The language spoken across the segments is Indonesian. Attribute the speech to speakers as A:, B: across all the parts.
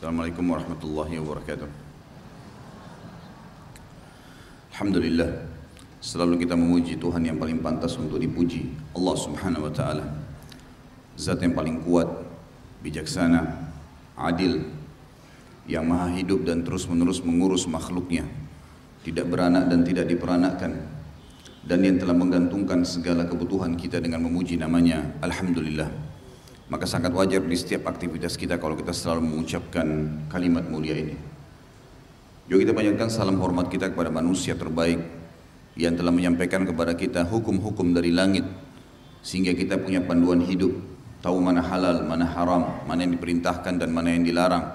A: Assalamualaikum warahmatullahi wabarakatuh. Alhamdulillah. Selalu kita memuji Tuhan yang paling pantas untuk dipuji, Allah Subhanahu wa taala. Zat yang paling kuat, bijaksana, adil, yang maha hidup dan terus-menerus mengurus makhluknya, tidak beranak dan tidak diperanakkan, dan yang telah menggantungkan segala kebutuhan kita dengan memuji namanya Alhamdulillah. Maka sangat wajar di setiap aktivitas kita kalau kita selalu mengucapkan kalimat mulia ini. Juga kita banyakkan salam hormat kita kepada manusia terbaik yang telah menyampaikan kepada kita hukum-hukum dari langit sehingga kita punya panduan hidup, tahu mana halal, mana haram, mana yang diperintahkan dan mana yang dilarang.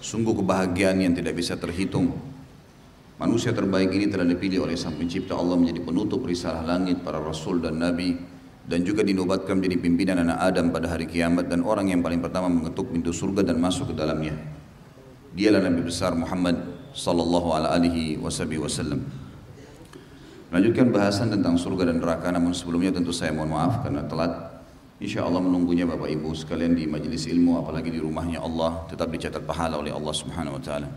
A: Sungguh kebahagiaan yang tidak bisa terhitung. Manusia terbaik ini telah dipilih oleh Sang Pencipta Allah menjadi penutup risalah langit para rasul dan nabi dan juga dinobatkan menjadi pimpinan anak Adam pada hari kiamat dan orang yang paling pertama mengetuk pintu surga dan masuk ke dalamnya. Dialah Nabi besar Muhammad sallallahu alaihi wasallam. Melanjutkan bahasan tentang surga dan neraka namun sebelumnya tentu saya mohon maaf karena telat. Insya Allah menunggunya Bapak Ibu sekalian di majelis ilmu apalagi di rumahnya Allah tetap dicatat pahala oleh Allah Subhanahu wa taala.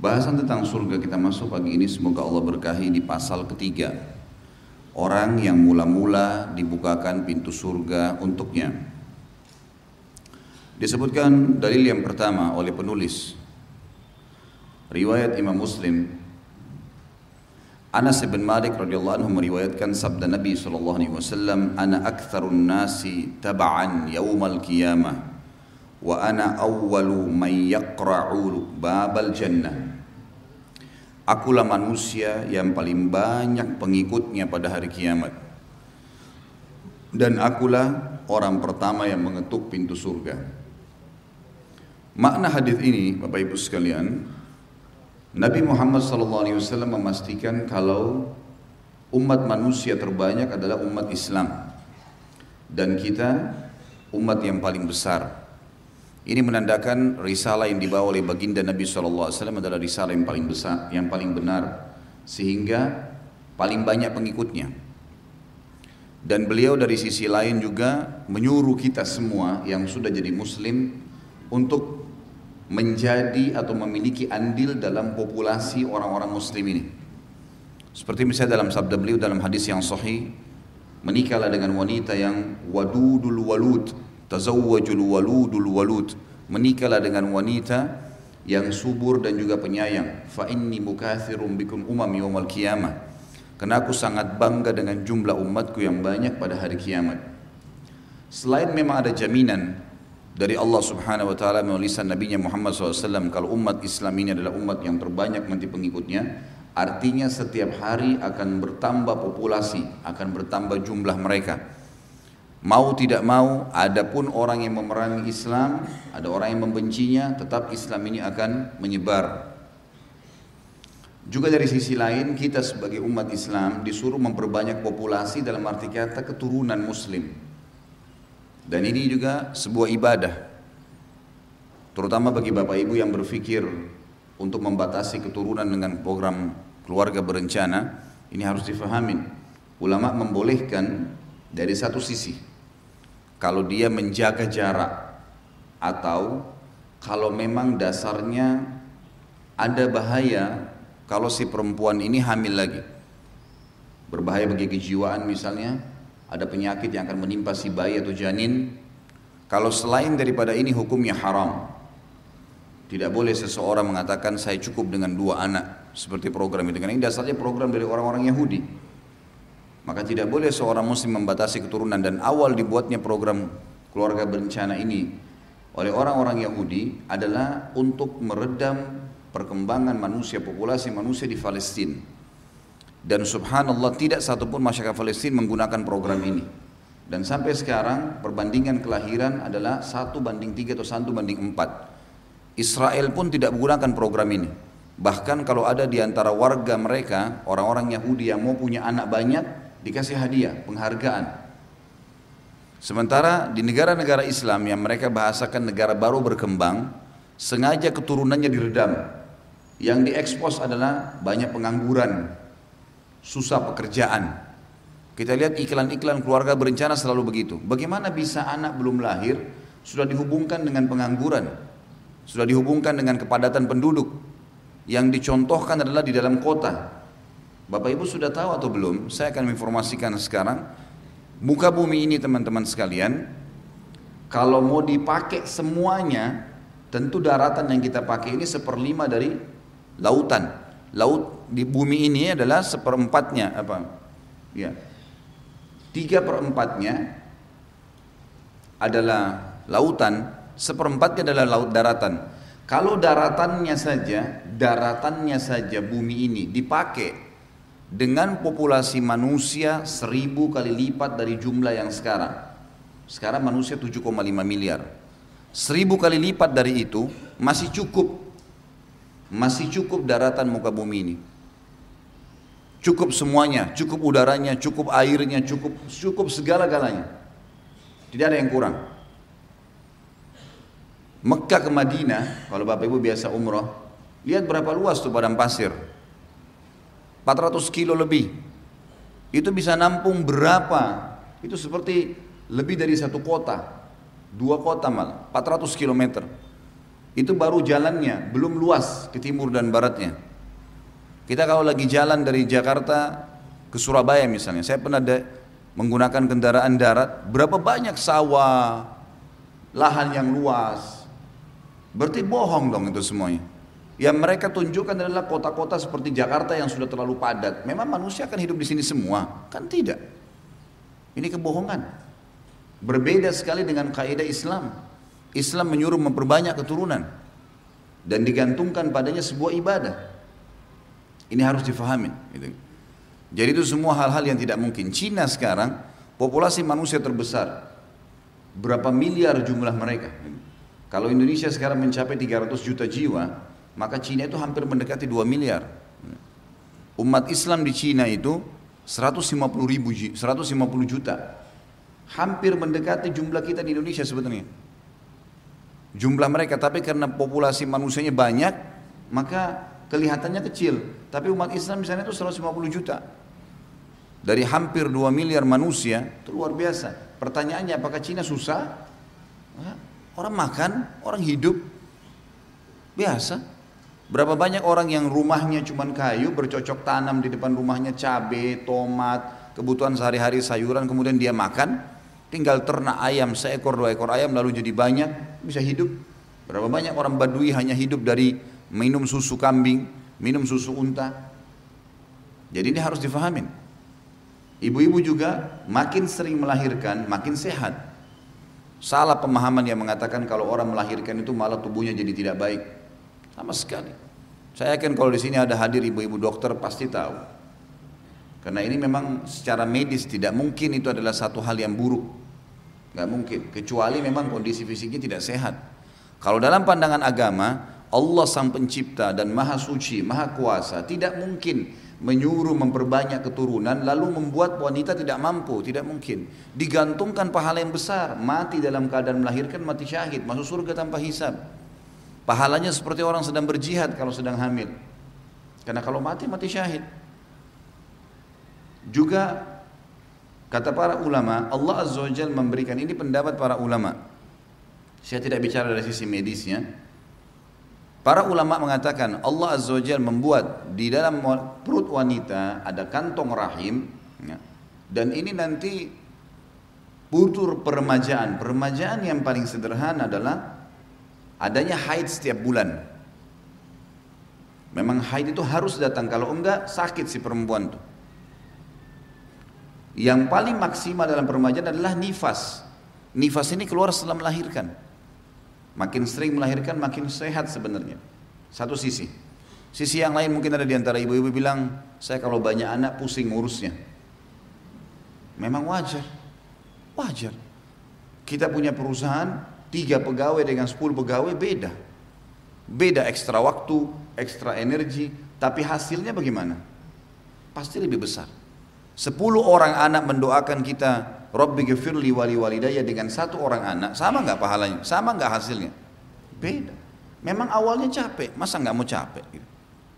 A: Bahasan tentang surga kita masuk pagi ini semoga Allah berkahi di pasal ketiga. Orang yang mula-mula dibukakan pintu surga untuknya. Disebutkan dalil yang pertama oleh penulis. Riwayat Imam Muslim Anas bin Malik radhiyallahu anhu meriwayatkan sabda Nabi sallallahu alaihi wasallam, "Ana aktsarun nasi tab'an yaumal qiyamah wa ana awwalu man yaqra'u babal jannah." Akulah manusia yang paling banyak pengikutnya pada hari kiamat. Dan akulah orang pertama yang mengetuk pintu surga. Makna hadis ini, Bapak Ibu sekalian, Nabi Muhammad SAW memastikan kalau umat manusia terbanyak adalah umat Islam dan kita umat yang paling besar. Ini menandakan risalah yang dibawa oleh baginda Nabi SAW adalah risalah yang paling besar, yang paling benar, sehingga paling banyak pengikutnya. Dan beliau dari sisi lain juga menyuruh kita semua yang sudah jadi Muslim untuk menjadi atau memiliki andil dalam populasi orang-orang Muslim ini. Seperti misalnya dalam sabda beliau dalam hadis yang sahih, menikahlah dengan wanita yang wadudul walud, tazawwajul waludul walud. Menikahlah dengan wanita yang subur dan juga penyayang. Fa inni mukathirum bikum umam yaumal qiyamah. Karena aku sangat bangga dengan jumlah umatku yang banyak pada hari kiamat. Selain memang ada jaminan dari Allah subhanahu wa ta'ala melalui Nabi Muhammad SAW kalau umat Islam ini adalah umat yang terbanyak nanti pengikutnya artinya setiap hari akan bertambah populasi akan bertambah jumlah mereka Mau tidak mau, adapun orang yang memerangi Islam, ada orang yang membencinya, tetap Islam ini akan menyebar. Juga dari sisi lain, kita sebagai umat Islam disuruh memperbanyak populasi dalam arti kata keturunan Muslim. Dan ini juga sebuah ibadah. Terutama bagi Bapak Ibu yang berpikir untuk membatasi keturunan dengan program keluarga berencana, ini harus difahami. Ulama membolehkan dari satu sisi kalau dia menjaga jarak atau kalau memang dasarnya ada bahaya kalau si perempuan ini hamil lagi berbahaya bagi kejiwaan misalnya ada penyakit yang akan menimpa si bayi atau janin kalau selain daripada ini hukumnya haram tidak boleh seseorang mengatakan saya cukup dengan dua anak seperti program itu. Karena ini dasarnya program dari orang-orang Yahudi. Maka tidak boleh seorang muslim membatasi keturunan dan awal dibuatnya program keluarga berencana ini oleh orang-orang Yahudi adalah untuk meredam perkembangan manusia, populasi manusia di Palestina. Dan subhanallah tidak satupun masyarakat Palestina menggunakan program ini. Dan sampai sekarang perbandingan kelahiran adalah satu banding tiga atau satu banding empat. Israel pun tidak menggunakan program ini. Bahkan kalau ada di antara warga mereka, orang-orang Yahudi yang mau punya anak banyak, dikasih hadiah, penghargaan. Sementara di negara-negara Islam yang mereka bahasakan negara baru berkembang, sengaja keturunannya diredam. Yang diekspos adalah banyak pengangguran, susah pekerjaan. Kita lihat iklan-iklan keluarga berencana selalu begitu. Bagaimana bisa anak belum lahir sudah dihubungkan dengan pengangguran, sudah dihubungkan dengan kepadatan penduduk. Yang dicontohkan adalah di dalam kota. Bapak Ibu sudah tahu atau belum? Saya akan menginformasikan sekarang. Muka bumi ini teman-teman sekalian, kalau mau dipakai semuanya, tentu daratan yang kita pakai ini seperlima dari lautan. Laut di bumi ini adalah seperempatnya apa? Ya, tiga perempatnya adalah lautan, seperempatnya adalah laut daratan. Kalau daratannya saja, daratannya saja bumi ini dipakai dengan populasi manusia seribu kali lipat dari jumlah yang sekarang. Sekarang manusia 7,5 miliar. Seribu kali lipat dari itu masih cukup. Masih cukup daratan muka bumi ini. Cukup semuanya, cukup udaranya, cukup airnya, cukup cukup segala-galanya. Tidak ada yang kurang. Mekah ke Madinah, kalau Bapak Ibu biasa umroh, lihat berapa luas tuh padang pasir. 400 kilo lebih. Itu bisa nampung berapa? Itu seperti lebih dari satu kota. Dua kota malah, 400 kilometer. Itu baru jalannya, belum luas ke timur dan baratnya. Kita kalau lagi jalan dari Jakarta ke Surabaya misalnya, saya pernah menggunakan kendaraan darat, berapa banyak sawah, lahan yang luas, Berarti bohong dong itu semuanya. Yang mereka tunjukkan adalah kota-kota seperti Jakarta yang sudah terlalu padat. Memang manusia akan hidup di sini semua? Kan tidak. Ini kebohongan. Berbeda sekali dengan kaidah Islam. Islam menyuruh memperbanyak keturunan dan digantungkan padanya sebuah ibadah. Ini harus difahami. Gitu. Jadi itu semua hal-hal yang tidak mungkin. Cina sekarang populasi manusia terbesar. Berapa miliar jumlah mereka? Kalau Indonesia sekarang mencapai 300 juta jiwa, maka Cina itu hampir mendekati 2 miliar. Umat Islam di Cina itu 150 ribu, 150 juta. Hampir mendekati jumlah kita di Indonesia sebetulnya. Jumlah mereka, tapi karena populasi manusianya banyak, maka kelihatannya kecil. Tapi umat Islam di sana itu 150 juta. Dari hampir 2 miliar manusia, itu luar biasa. Pertanyaannya apakah Cina susah? Orang makan, orang hidup biasa. Berapa banyak orang yang rumahnya cuma kayu, bercocok tanam di depan rumahnya cabai, tomat, kebutuhan sehari-hari sayuran, kemudian dia makan, tinggal ternak ayam seekor dua ekor ayam lalu jadi banyak, bisa hidup. Berapa banyak orang Badui hanya hidup dari minum susu kambing, minum susu unta. Jadi ini harus difahamin. Ibu-ibu juga makin sering melahirkan, makin sehat. Salah pemahaman yang mengatakan kalau orang melahirkan itu malah tubuhnya jadi tidak baik. Sama sekali. Saya yakin kalau di sini ada hadir ibu-ibu dokter pasti tahu. Karena ini memang secara medis tidak mungkin itu adalah satu hal yang buruk. Gak mungkin. Kecuali memang kondisi fisiknya tidak sehat. Kalau dalam pandangan agama, Allah sang pencipta dan maha suci, maha kuasa, tidak mungkin menyuruh memperbanyak keturunan lalu membuat wanita tidak mampu, tidak mungkin. Digantungkan pahala yang besar, mati dalam keadaan melahirkan mati syahid, masuk surga tanpa hisab. Pahalanya seperti orang sedang berjihad kalau sedang hamil. Karena kalau mati mati syahid. Juga kata para ulama, Allah Azza wa Jalla memberikan ini pendapat para ulama. Saya tidak bicara dari sisi medisnya, Para ulama mengatakan Allah Azza wa Jal membuat di dalam perut wanita ada kantong rahim ya, dan ini nanti butuh peremajaan. Peremajaan yang paling sederhana adalah adanya haid setiap bulan. Memang haid itu harus datang kalau enggak sakit si perempuan itu. Yang paling maksimal dalam peremajaan adalah nifas. Nifas ini keluar setelah melahirkan. Makin sering melahirkan makin sehat sebenarnya. Satu sisi. Sisi yang lain mungkin ada di antara ibu-ibu bilang, saya kalau banyak anak pusing ngurusnya. Memang wajar. Wajar. Kita punya perusahaan, tiga pegawai dengan sepuluh pegawai beda. Beda ekstra waktu, ekstra energi, tapi hasilnya bagaimana? Pasti lebih besar. Sepuluh orang anak mendoakan kita Rabbi gafirli wali walidaya dengan satu orang anak, sama nggak pahalanya? Sama nggak hasilnya? Beda. Memang awalnya capek, masa nggak mau capek? Gitu.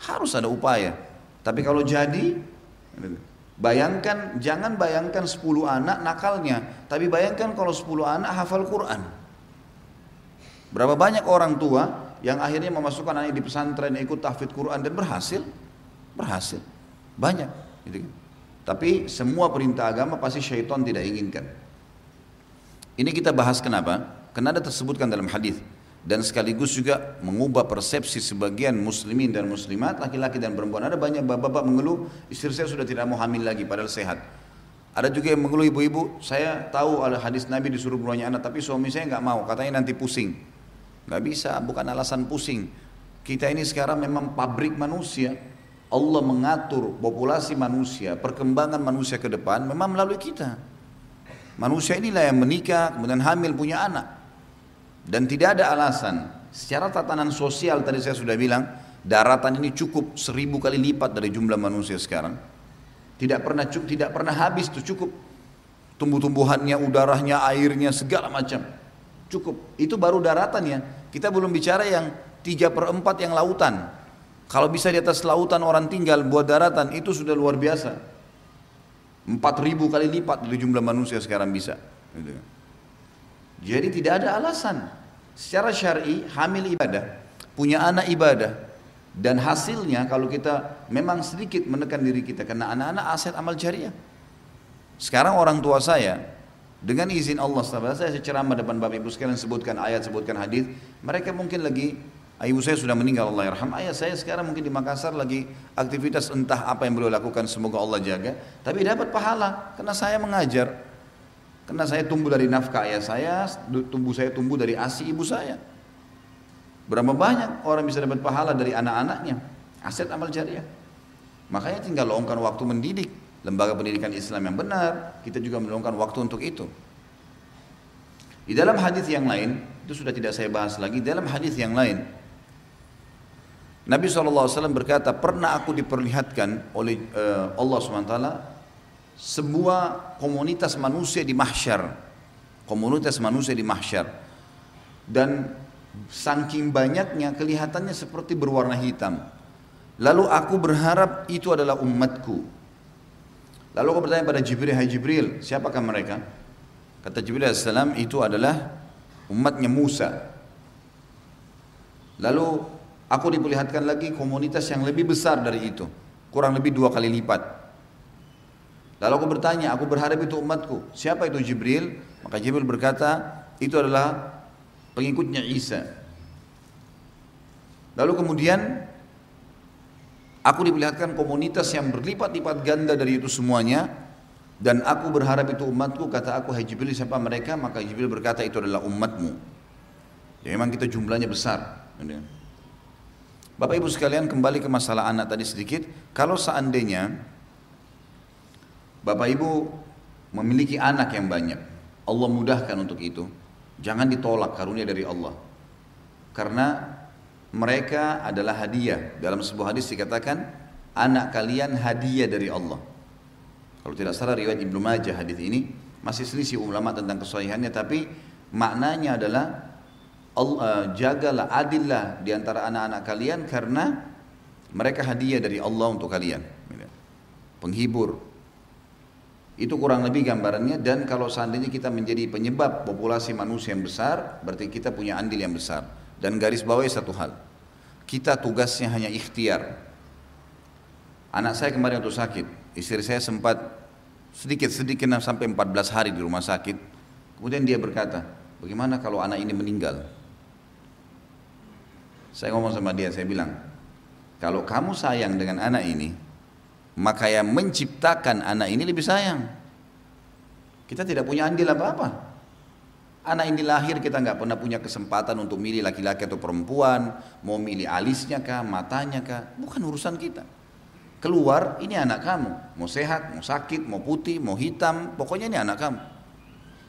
A: Harus ada upaya. Tapi kalau jadi, bayangkan, jangan bayangkan 10 anak nakalnya, tapi bayangkan kalau 10 anak hafal Quran. Berapa banyak orang tua yang akhirnya memasukkan anaknya di pesantren, ikut tahfidz Quran dan berhasil? Berhasil. Banyak. Gitu kan. Tapi semua perintah agama pasti syaitan tidak inginkan. Ini kita bahas kenapa? Karena ada tersebutkan dalam hadis dan sekaligus juga mengubah persepsi sebagian muslimin dan muslimat laki-laki dan perempuan. Ada banyak bapak-bapak mengeluh istri saya sudah tidak mau hamil lagi padahal sehat. Ada juga yang mengeluh ibu-ibu, saya tahu ada hadis Nabi disuruh berbanyak anak tapi suami saya nggak mau, katanya nanti pusing. Nggak bisa, bukan alasan pusing. Kita ini sekarang memang pabrik manusia. Allah mengatur populasi manusia, perkembangan manusia ke depan memang melalui kita. Manusia inilah yang menikah, kemudian hamil punya anak. Dan tidak ada alasan. Secara tatanan sosial tadi saya sudah bilang, daratan ini cukup seribu kali lipat dari jumlah manusia sekarang. Tidak pernah tidak pernah habis itu cukup. Tumbuh-tumbuhannya, udaranya, airnya, segala macam. Cukup. Itu baru daratan ya. Kita belum bicara yang tiga per empat yang lautan. Kalau bisa di atas lautan orang tinggal buat daratan itu sudah luar biasa. Empat ribu kali lipat dari jumlah manusia sekarang bisa. Gitu. Jadi tidak ada alasan. Secara syar'i hamil ibadah, punya anak ibadah, dan hasilnya kalau kita memang sedikit menekan diri kita karena anak-anak aset amal jariah. Sekarang orang tua saya dengan izin Allah saya ceramah depan Bapak Ibu sekalian sebutkan ayat sebutkan hadis mereka mungkin lagi Ibu saya sudah meninggal Allah yarham. Ayah saya sekarang mungkin di Makassar lagi aktivitas entah apa yang beliau lakukan semoga Allah jaga. Tapi dapat pahala karena saya mengajar. Karena saya tumbuh dari nafkah ayah saya, tumbuh saya tumbuh dari asi ibu saya. Berapa banyak orang bisa dapat pahala dari anak-anaknya. Aset amal jariah. Makanya tinggal luangkan waktu mendidik. Lembaga pendidikan Islam yang benar, kita juga meluangkan waktu untuk itu. Di dalam hadis yang lain, itu sudah tidak saya bahas lagi, dalam hadis yang lain, Nabi SAW berkata, pernah aku diperlihatkan oleh uh, Allah SWT sebuah komunitas manusia di mahsyar. Komunitas manusia di mahsyar. Dan saking banyaknya kelihatannya seperti berwarna hitam. Lalu aku berharap itu adalah umatku. Lalu aku bertanya pada Jibril, Hai Jibril, siapakah mereka? Kata Jibril AS, itu adalah umatnya Musa. Lalu Aku diperlihatkan lagi komunitas yang lebih besar dari itu. Kurang lebih dua kali lipat. Lalu aku bertanya, aku berharap itu umatku. Siapa itu Jibril? Maka Jibril berkata, itu adalah pengikutnya Isa. Lalu kemudian aku diperlihatkan komunitas yang berlipat-lipat ganda dari itu semuanya dan aku berharap itu umatku kata aku Jibril siapa mereka maka Jibril berkata itu adalah umatmu ya memang kita jumlahnya besar Bapak Ibu sekalian kembali ke masalah anak tadi sedikit. Kalau seandainya Bapak Ibu memiliki anak yang banyak, Allah mudahkan untuk itu. Jangan ditolak karunia dari Allah. Karena mereka adalah hadiah. Dalam sebuah hadis dikatakan, anak kalian hadiah dari Allah. Kalau tidak salah riwayat Ibnu Majah hadis ini masih selisih ulama tentang kesahihannya tapi maknanya adalah Allah, uh, jagalah adillah di antara anak-anak kalian karena mereka hadiah dari Allah untuk kalian. Penghibur. Itu kurang lebih gambarannya dan kalau seandainya kita menjadi penyebab populasi manusia yang besar, berarti kita punya andil yang besar. Dan garis bawahi satu hal. Kita tugasnya hanya ikhtiar. Anak saya kemarin untuk sakit, istri saya sempat sedikit-sedikit sampai 14 hari di rumah sakit. Kemudian dia berkata, bagaimana kalau anak ini meninggal? Saya ngomong sama dia, saya bilang, kalau kamu sayang dengan anak ini, maka yang menciptakan anak ini lebih sayang. Kita tidak punya andil apa-apa. Anak ini lahir kita nggak pernah punya kesempatan untuk milih laki-laki atau perempuan, mau milih alisnya kah, matanya kah, bukan urusan kita. Keluar, ini anak kamu, mau sehat, mau sakit, mau putih, mau hitam, pokoknya ini anak kamu.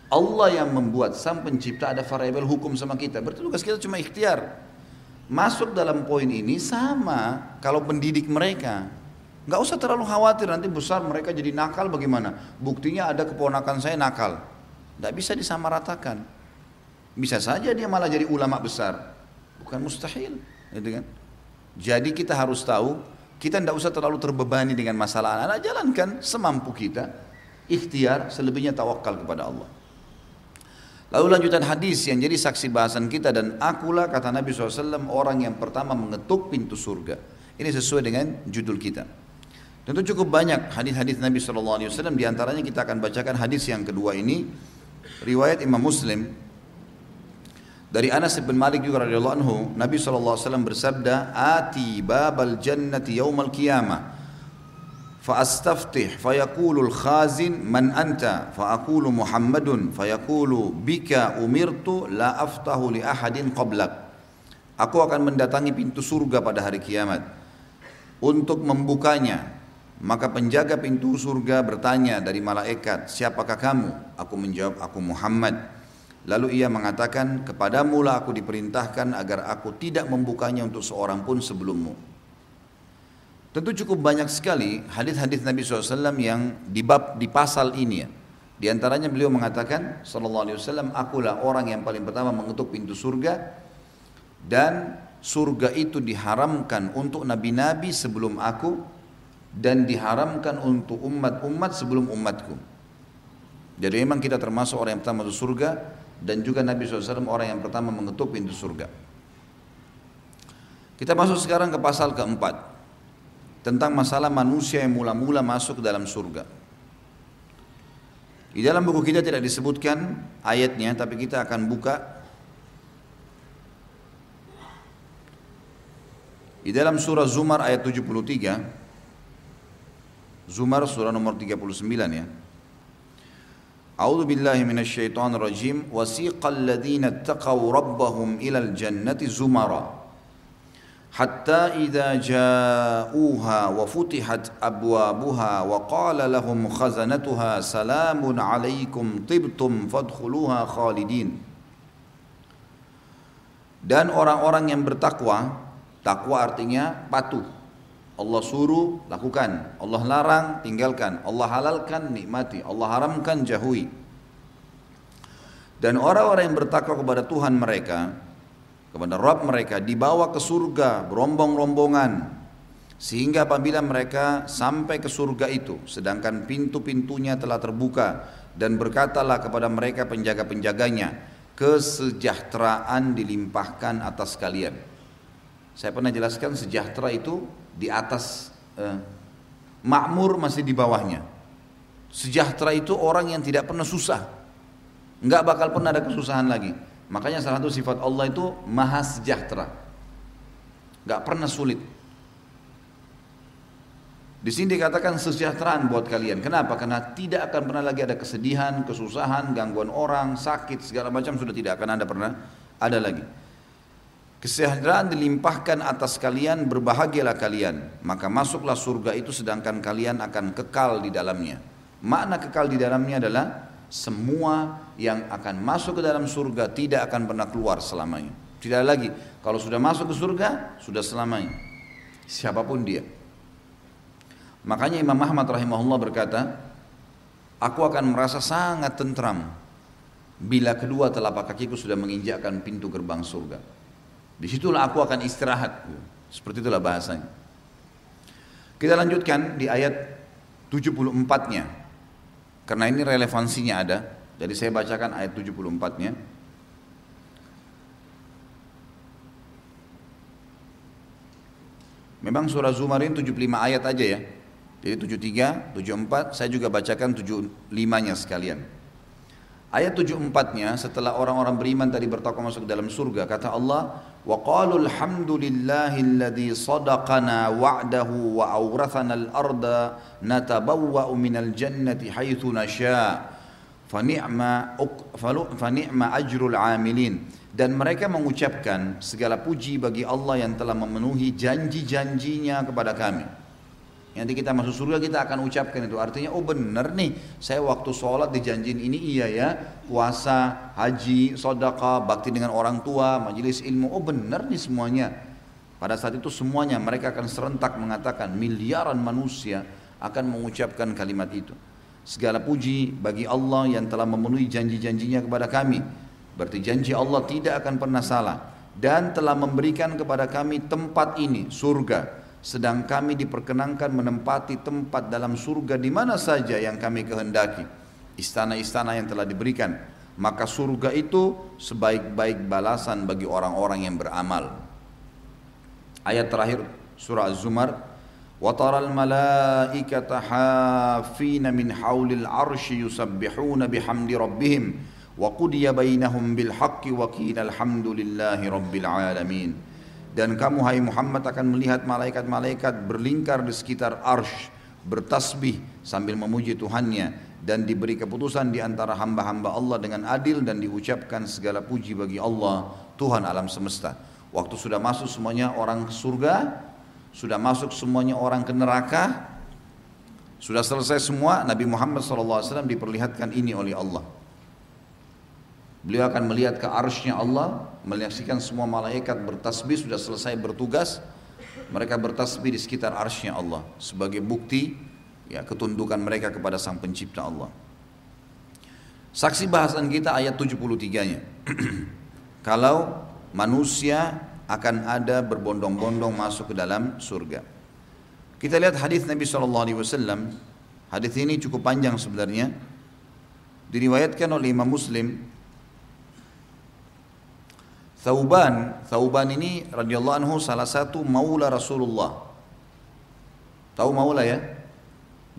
A: Allah yang membuat sang pencipta ada variabel hukum sama kita. Berarti tugas kita cuma ikhtiar masuk dalam poin ini sama kalau pendidik mereka. Nggak usah terlalu khawatir nanti besar mereka jadi nakal bagaimana. Buktinya ada keponakan saya nakal. Nggak bisa disamaratakan. Bisa saja dia malah jadi ulama besar. Bukan mustahil. Gitu kan? Jadi kita harus tahu kita tidak usah terlalu terbebani dengan masalah anak-anak. Jalankan semampu kita. Ikhtiar selebihnya tawakal kepada Allah. Lalu lanjutan hadis yang jadi saksi bahasan kita dan akulah kata Nabi SAW orang yang pertama mengetuk pintu surga. Ini sesuai dengan judul kita. Tentu cukup banyak hadis-hadis Nabi SAW. Di antaranya kita akan bacakan hadis yang kedua ini Riwayat Imam Muslim. Dari Anas bin Malik juga radhiyallahu anhu, Nabi SAW bersabda, "Ati babal jannati yaumal qiyamah." فأستفتح فيقول الخازن من أنت فأقول محمد فيقول بك أمرت لا أفتح لأحد قبلك Aku akan mendatangi pintu surga pada hari kiamat untuk membukanya. maka penjaga pintu surga bertanya dari malaikat, siapakah kamu? Aku menjawab, aku Muhammad. Lalu ia mengatakan, kepadamu lah aku diperintahkan agar aku tidak membukanya untuk seorang pun sebelummu. Tentu cukup banyak sekali hadis-hadis Nabi SAW yang di di pasal ini ya. Di antaranya beliau mengatakan sallallahu alaihi wasallam akulah orang yang paling pertama mengetuk pintu surga dan surga itu diharamkan untuk nabi-nabi sebelum aku dan diharamkan untuk umat-umat sebelum umatku. Jadi memang kita termasuk orang yang pertama masuk surga dan juga Nabi SAW orang yang pertama mengetuk pintu surga. Kita masuk sekarang ke pasal keempat tentang masalah manusia yang mula-mula masuk ke dalam surga. Di dalam buku kita tidak disebutkan ayatnya, tapi kita akan buka di dalam surah Zumar ayat 73. Zumar surah nomor 39 ya. A'udzu billahi minasyaitonir rajim wasiqal ladzina taqaw rabbahum jannati zumara. Dan orang-orang yang bertakwa, takwa artinya patuh. Allah suruh lakukan. Allah larang tinggalkan. Allah halalkan nikmati. Allah haramkan jauhi. Dan orang-orang yang bertakwa kepada Tuhan mereka kepada Rabb mereka dibawa ke surga berombong-rombongan. Sehingga apabila mereka sampai ke surga itu sedangkan pintu-pintunya telah terbuka dan berkatalah kepada mereka penjaga-penjaganya kesejahteraan dilimpahkan atas kalian saya pernah jelaskan sejahtera itu di atas eh, makmur masih di bawahnya sejahtera itu orang yang tidak pernah susah nggak bakal pernah ada kesusahan lagi Makanya salah satu sifat Allah itu maha sejahtera. Gak pernah sulit. Di sini dikatakan kesejahteraan buat kalian. Kenapa? Karena tidak akan pernah lagi ada kesedihan, kesusahan, gangguan orang, sakit, segala macam sudah tidak akan ada pernah ada lagi. Kesejahteraan dilimpahkan atas kalian, berbahagialah kalian. Maka masuklah surga itu sedangkan kalian akan kekal di dalamnya. Makna kekal di dalamnya adalah semua yang akan masuk ke dalam surga tidak akan pernah keluar selamanya. Tidak lagi. Kalau sudah masuk ke surga, sudah selamanya. Siapa pun dia. Makanya Imam Ahmad rahimahullah berkata, Aku akan merasa sangat tentram bila kedua telapak kakiku sudah menginjakkan pintu gerbang surga. Di situlah aku akan istirahat. Seperti itulah bahasanya. Kita lanjutkan di ayat 74-nya. Karena ini relevansinya ada. Jadi saya bacakan ayat 74-nya. Memang surah Zumar ini 75 ayat aja ya. Jadi 73, 74, saya juga bacakan 75-nya sekalian. Ayat 74-nya setelah orang-orang beriman tadi bertakwa masuk dalam surga kata Allah wa qalu alhamdulillahilladzi sadaqana wa'dahu wa awrathana al-arda natabawwa'u minal jannati haitsu nasha. Fa ni'ma fa ni'ma ajrul amilin. Dan mereka mengucapkan segala puji bagi Allah yang telah memenuhi janji-janjinya kepada kami. Nanti kita masuk surga kita akan ucapkan itu. Artinya oh benar nih saya waktu sholat dijanjin ini iya ya. Puasa, haji, sodaka, bakti dengan orang tua, majelis ilmu. Oh benar nih semuanya. Pada saat itu semuanya mereka akan serentak mengatakan miliaran manusia akan mengucapkan kalimat itu. Segala puji bagi Allah yang telah memenuhi janji-janjinya kepada kami. Berarti janji Allah tidak akan pernah salah. Dan telah memberikan kepada kami tempat ini, surga sedang kami diperkenankan menempati tempat dalam surga di mana saja yang kami kehendaki istana-istana yang telah diberikan maka surga itu sebaik-baik balasan bagi orang-orang yang beramal. Ayat terakhir surah Az-Zumar وترى الملائكة حافين من حول العرش يسبحون بحمد ربهم وقضي بينهم بالحق وقيل الحمد لله رب العالمين dan kamu hai Muhammad akan melihat malaikat-malaikat berlingkar di sekitar arsh bertasbih sambil memuji Tuhannya dan diberi keputusan di antara hamba-hamba Allah dengan adil dan diucapkan segala puji bagi Allah Tuhan alam semesta. Waktu sudah masuk semuanya orang ke surga, sudah masuk semuanya orang ke neraka, sudah selesai semua, Nabi Muhammad SAW diperlihatkan ini oleh Allah. Beliau akan melihat ke arsnya Allah, menyaksikan semua malaikat bertasbih sudah selesai bertugas, mereka bertasbih di sekitar arsnya Allah sebagai bukti ya ketundukan mereka kepada sang pencipta Allah. Saksi bahasan kita ayat 73-nya. Kalau manusia akan ada berbondong-bondong masuk ke dalam surga. Kita lihat hadis Nabi SAW. Hadis ini cukup panjang sebenarnya. Diriwayatkan oleh Imam Muslim. Thauban, Thauban ini radhiyallahu anhu salah satu maula Rasulullah. Tahu maula ya?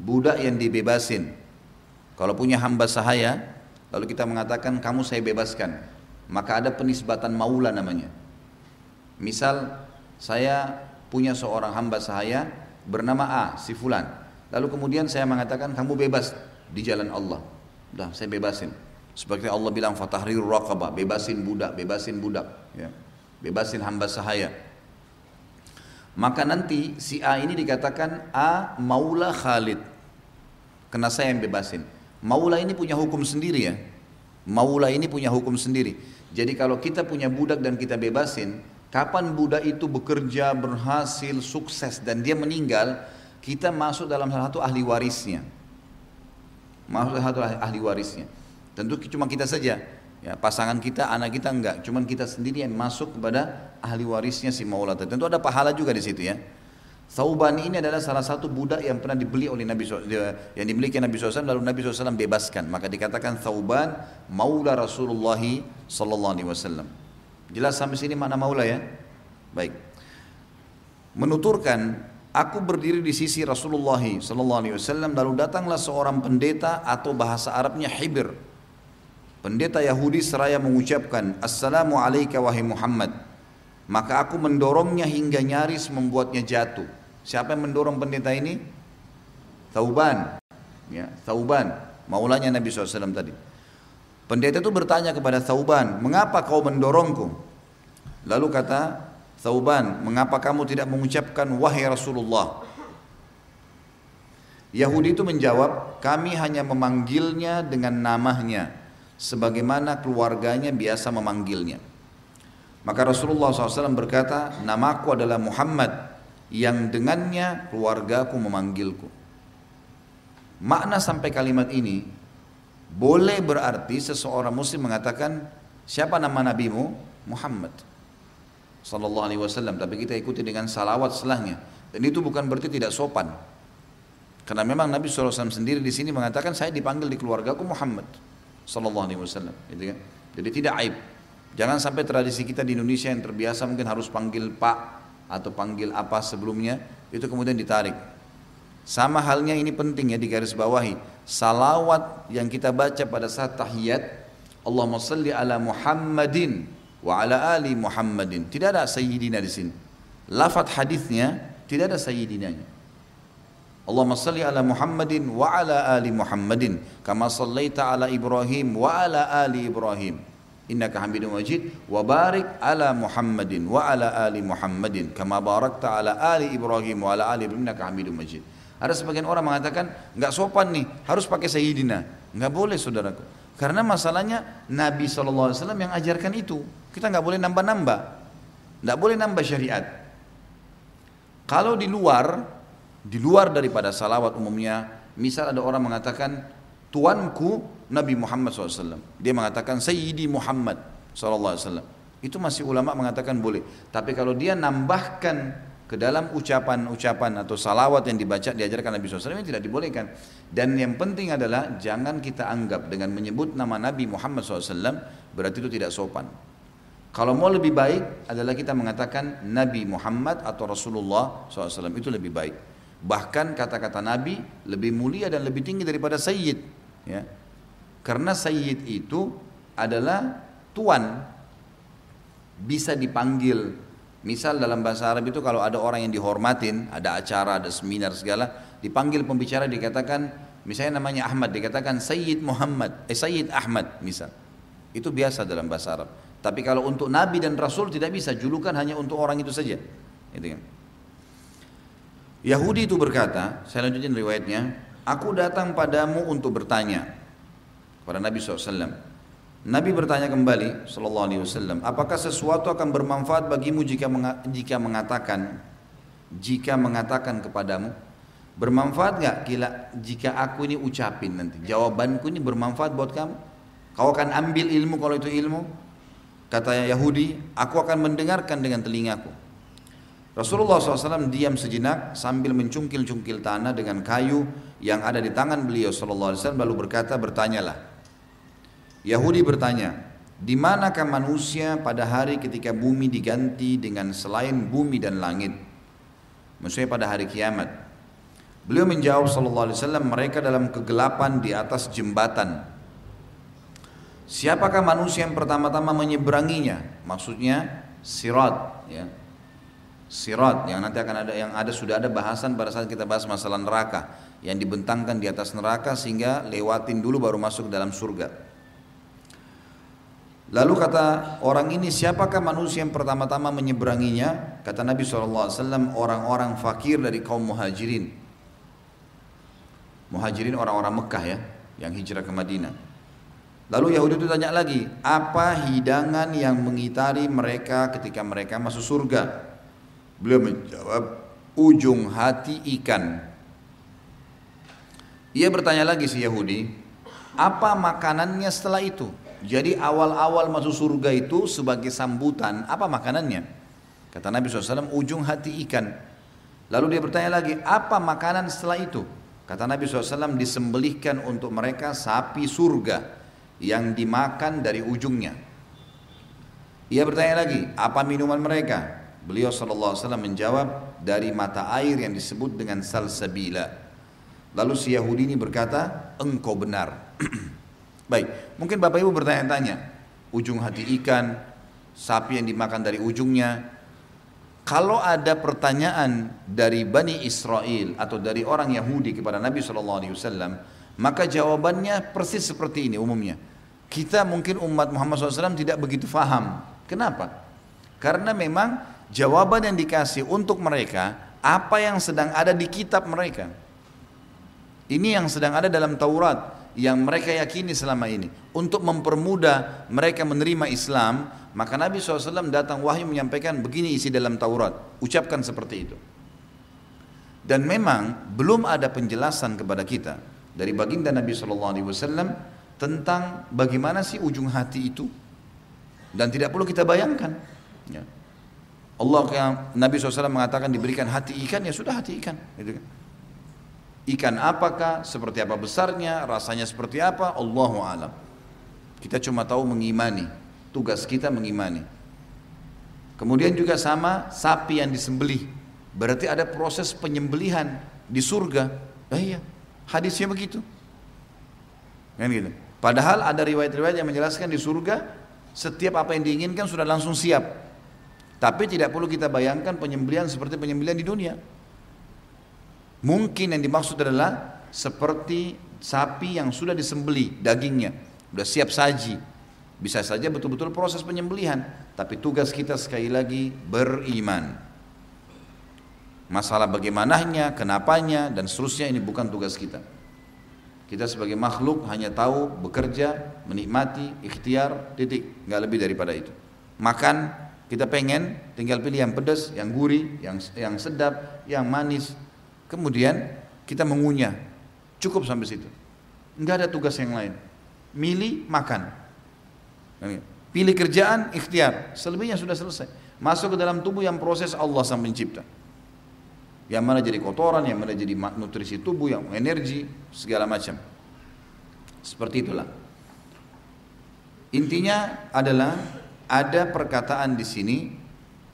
A: budak yang dibebasin. Kalau punya hamba sahaya, lalu kita mengatakan kamu saya bebaskan, maka ada penisbatan maula namanya. Misal saya punya seorang hamba sahaya bernama A, si fulan. Lalu kemudian saya mengatakan kamu bebas di jalan Allah. Udah, saya bebasin. Seperti Allah bilang fatahrir raqabah, bebasin budak, bebasin budak, ya. Bebasin hamba sahaya. Maka nanti si A ini dikatakan A maula Khalid. Karena saya yang bebasin. Maula ini punya hukum sendiri ya. Maula ini punya hukum sendiri. Jadi kalau kita punya budak dan kita bebasin, kapan budak itu bekerja, berhasil, sukses dan dia meninggal, kita masuk dalam salah satu ahli warisnya. Masuk dalam satu ahli warisnya. Tentu cuma kita saja. Ya, pasangan kita, anak kita enggak, cuman kita sendiri yang masuk kepada ahli warisnya si maula. Tentu ada pahala juga di situ ya. Thauban ini adalah salah satu budak yang pernah dibeli oleh Nabi yang dimiliki Nabi SAW lalu Nabi SAW bebaskan maka dikatakan Thauban maula Rasulullah sallallahu alaihi wasallam. Jelas sampai sini mana maula ya? Baik. Menuturkan aku berdiri di sisi Rasulullah sallallahu alaihi wasallam lalu datanglah seorang pendeta atau bahasa Arabnya hibir Pendeta Yahudi seraya mengucapkan, Assalamu alayka wahai Muhammad. Maka aku mendorongnya hingga nyaris membuatnya jatuh. Siapa yang mendorong pendeta ini? Tauban. Ya, Tauban. Maulanya Nabi SAW tadi. Pendeta itu bertanya kepada Tauban, mengapa kau mendorongku? Lalu kata Tauban, mengapa kamu tidak mengucapkan wahai Rasulullah? Yahudi itu menjawab, kami hanya memanggilnya dengan namanya sebagaimana keluarganya biasa memanggilnya. Maka Rasulullah SAW berkata, namaku adalah Muhammad yang dengannya keluargaku memanggilku. Makna sampai kalimat ini boleh berarti seseorang muslim mengatakan siapa nama nabimu? Muhammad sallallahu alaihi wasallam tapi kita ikuti dengan salawat setelahnya dan itu bukan berarti tidak sopan karena memang Nabi SAW sendiri di sini mengatakan saya dipanggil di keluargaku Muhammad Sallallahu Alaihi Wasallam. Gitu kan? Jadi tidak aib. Jangan sampai tradisi kita di Indonesia yang terbiasa mungkin harus panggil Pak atau panggil apa sebelumnya itu kemudian ditarik. Sama halnya ini penting ya di garis bawahi. Salawat yang kita baca pada saat tahiyat Allahumma salli ala Muhammadin wa ala ali Muhammadin. Tidak ada sayyidina di sini. Lafat hadisnya tidak ada sayyidinanya. Allahumma salli ala Muhammadin wa ala ali Muhammadin kama sallaita ala Ibrahim wa ala ali Ibrahim. Innaka Hamidum Majid. Wa barik ala Muhammadin wa ala ali Muhammadin kama barakta ala ali Ibrahim wa ala ali Ibrahim. Innaka Hamidum Majid. Ada sebagian orang mengatakan nggak sopan nih harus pakai sayyidina. Nggak boleh saudaraku. Karena masalahnya Nabi SAW yang ajarkan itu. Kita nggak boleh nambah-nambah. Nggak boleh nambah syariat. Kalau di luar di luar daripada salawat umumnya misal ada orang mengatakan tuanku Nabi Muhammad SAW dia mengatakan Sayyidi Muhammad SAW itu masih ulama mengatakan boleh tapi kalau dia nambahkan ke dalam ucapan-ucapan atau salawat yang dibaca diajarkan Nabi SAW ini tidak dibolehkan. Dan yang penting adalah jangan kita anggap dengan menyebut nama Nabi Muhammad SAW berarti itu tidak sopan. Kalau mau lebih baik adalah kita mengatakan Nabi Muhammad atau Rasulullah SAW itu lebih baik. Bahkan kata-kata Nabi lebih mulia dan lebih tinggi daripada Sayyid. Ya. Karena Sayyid itu adalah tuan bisa dipanggil Misal dalam bahasa Arab itu kalau ada orang yang dihormatin, ada acara, ada seminar segala, dipanggil pembicara dikatakan, misalnya namanya Ahmad, dikatakan Sayyid Muhammad, eh Sayyid Ahmad misal. Itu biasa dalam bahasa Arab. Tapi kalau untuk Nabi dan Rasul tidak bisa, julukan hanya untuk orang itu saja. Gitu kan. Yahudi itu berkata, saya lanjutin riwayatnya, aku datang padamu untuk bertanya kepada Nabi SAW. Nabi bertanya kembali sallallahu alaihi wasallam, apakah sesuatu akan bermanfaat bagimu jika jika mengatakan jika mengatakan kepadamu? Bermanfaat nggak kila jika aku ini ucapin nanti? Jawabanku ini bermanfaat buat kamu? Kau akan ambil ilmu kalau itu ilmu? Kata Yahudi aku akan mendengarkan dengan telingaku Rasulullah SAW diam sejenak sambil mencungkil-cungkil tanah dengan kayu yang ada di tangan beliau SAW lalu berkata bertanyalah Yahudi bertanya, di manakah manusia pada hari ketika bumi diganti dengan selain bumi dan langit? Maksudnya pada hari kiamat. Beliau menjawab wasallam mereka dalam kegelapan di atas jembatan. Siapakah manusia yang pertama-tama menyeberanginya? Maksudnya sirat ya. Sirat yang nanti akan ada yang ada sudah ada bahasan pada saat kita bahas masalah neraka yang dibentangkan di atas neraka sehingga lewatin dulu baru masuk dalam surga. Lalu kata orang ini siapakah manusia yang pertama-tama menyeberanginya? Kata Nabi SAW orang-orang fakir dari kaum muhajirin. Muhajirin orang-orang Mekah ya yang hijrah ke Madinah. Lalu Yahudi itu tanya lagi, apa hidangan yang mengitari mereka ketika mereka masuk surga? Beliau menjawab, ujung hati ikan. Ia bertanya lagi si Yahudi, apa makanannya setelah itu? Jadi awal-awal masuk surga itu sebagai sambutan, apa makanannya? Kata Nabi SAW, ujung hati ikan. Lalu dia bertanya lagi, apa makanan setelah itu? Kata Nabi SAW, disembelihkan untuk mereka sapi surga yang dimakan dari ujungnya. Ia bertanya lagi, apa minuman mereka? Beliau SAW menjawab, dari mata air yang disebut dengan salsabila. Lalu si Yahudi ini berkata, engkau benar. Baik, mungkin Bapak Ibu bertanya-tanya, ujung hati ikan, sapi yang dimakan dari ujungnya. Kalau ada pertanyaan dari Bani Israel atau dari orang Yahudi kepada Nabi SAW, maka jawabannya persis seperti ini umumnya. Kita mungkin umat Muhammad SAW tidak begitu faham. Kenapa? Karena memang jawaban yang dikasih untuk mereka apa yang sedang ada di kitab mereka. Ini yang sedang ada dalam Taurat yang mereka yakini selama ini. Untuk mempermudah mereka menerima Islam maka Nabi SAW datang wahyu menyampaikan begini isi dalam Taurat. Ucapkan seperti itu. Dan memang belum ada penjelasan kepada kita dari baginda Nabi SAW tentang bagaimana sih ujung hati itu. Dan tidak perlu kita bayangkan. Ya. Allah Nabi SAW mengatakan diberikan hati ikan ya sudah hati ikan gitu kan Ikan apakah, seperti apa besarnya, rasanya seperti apa, Allahu alam. Kita cuma tahu mengimani, tugas kita mengimani. Kemudian juga sama sapi yang disembelih. Berarti ada proses penyembelihan di surga. Ah, iya, hadisnya begitu. Kan gitu. Padahal ada riwayat-riwayat yang menjelaskan di surga setiap apa yang diinginkan sudah langsung siap. Tapi tidak perlu kita bayangkan penyembelihan seperti penyembelihan di dunia. Mungkin yang dimaksud adalah seperti sapi yang sudah disembeli dagingnya, sudah siap saji. Bisa saja betul-betul proses penyembelihan, tapi tugas kita sekali lagi beriman. Masalah bagaimananya, kenapanya, dan seterusnya ini bukan tugas kita. Kita sebagai makhluk hanya tahu bekerja, menikmati, ikhtiar, titik, nggak lebih daripada itu. Makan, kita pengen, tinggal pilih yang pedas, yang gurih, yang yang sedap, yang manis, Kemudian kita mengunyah. Cukup sampai situ. Enggak ada tugas yang lain. Milih, makan. Pilih kerjaan, ikhtiar. Selebihnya sudah selesai. Masuk ke dalam tubuh yang proses Allah sang pencipta. yang mana jadi kotoran, yang mana jadi nutrisi tubuh, yang energi, segala macam. Seperti itulah. Intinya adalah ada perkataan di sini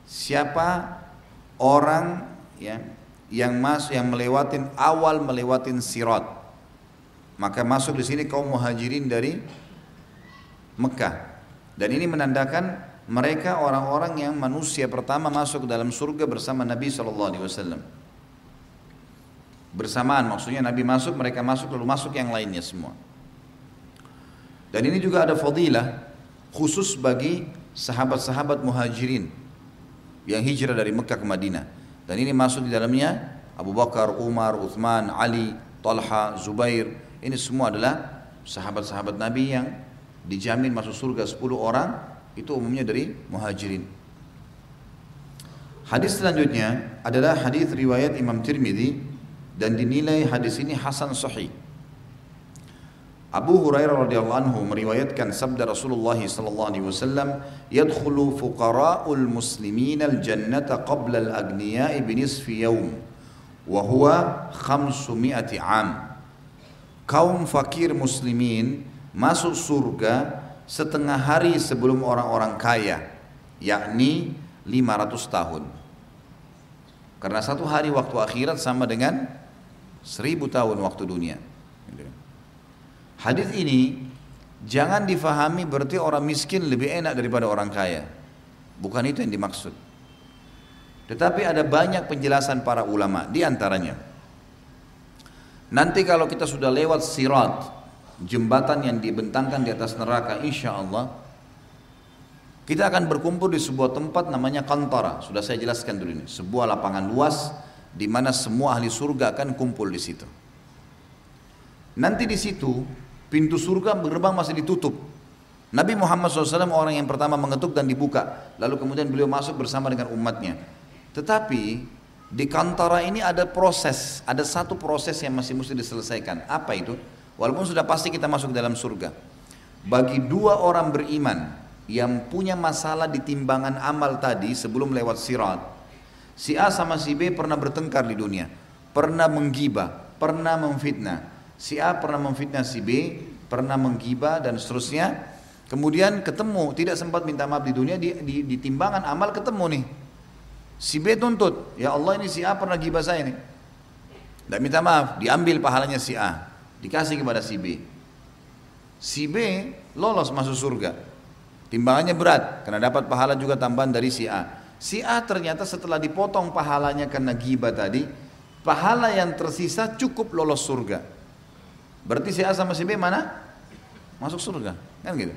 A: siapa orang ya yang masuk yang melewatin awal melewatin sirat maka masuk di sini kaum muhajirin dari Mekah. Dan ini menandakan mereka orang-orang yang manusia pertama masuk dalam surga bersama Nabi Shallallahu Alaihi Wasallam. Bersamaan maksudnya Nabi masuk mereka masuk lalu masuk yang lainnya semua. Dan ini juga ada fadilah khusus bagi sahabat-sahabat muhajirin yang hijrah dari Mekah ke Madinah. Dan ini masuk di dalamnya Abu Bakar, Umar, Uthman, Ali, Talha, Zubair. Ini semua adalah sahabat-sahabat Nabi yang dijamin masuk surga 10 orang itu umumnya dari muhajirin. Hadis selanjutnya adalah hadis riwayat Imam Tirmidzi dan dinilai hadis ini hasan sahih. Abu Hurairah radhiyallahu anhu meriwayatkan sabda Rasulullah sallallahu alaihi wasallam, "Yadkhulu fuqara'ul muslimin al-jannata qabla al-aghniya'i bi nisfi yawm wa huwa 500 'am." Kaum fakir muslimin masuk surga setengah hari sebelum orang-orang kaya, yakni 500 tahun. Karena satu hari waktu akhirat sama dengan seribu tahun waktu dunia. Hadis ini jangan difahami berarti orang miskin lebih enak daripada orang kaya. Bukan itu yang dimaksud. Tetapi ada banyak penjelasan para ulama di antaranya. Nanti kalau kita sudah lewat sirat, jembatan yang dibentangkan di atas neraka, insya Allah, kita akan berkumpul di sebuah tempat namanya kantara. Sudah saya jelaskan dulu ini. Sebuah lapangan luas di mana semua ahli surga akan kumpul di situ. Nanti di situ Pintu surga gerbang masih ditutup. Nabi Muhammad SAW orang yang pertama mengetuk dan dibuka. Lalu kemudian beliau masuk bersama dengan umatnya. Tetapi di kantara ini ada proses, ada satu proses yang masih mesti diselesaikan. Apa itu? Walaupun sudah pasti kita masuk dalam surga. Bagi dua orang beriman yang punya masalah di timbangan amal tadi sebelum lewat sirat. Si A sama si B pernah bertengkar di dunia. Pernah menggibah, pernah memfitnah Si A pernah memfitnah si B, pernah menggibah dan seterusnya. Kemudian ketemu, tidak sempat minta maaf di dunia, di, di, di timbangan amal ketemu nih. Si B tuntut, ya Allah ini si A pernah gibah saya nih. Tidak minta maaf, diambil pahalanya si A, dikasih kepada si B. Si B lolos masuk surga. Timbangannya berat, karena dapat pahala juga tambahan dari si A. Si A ternyata setelah dipotong pahalanya karena gibah tadi, pahala yang tersisa cukup lolos surga. Berarti si A sama si B mana? Masuk surga. Kan gitu.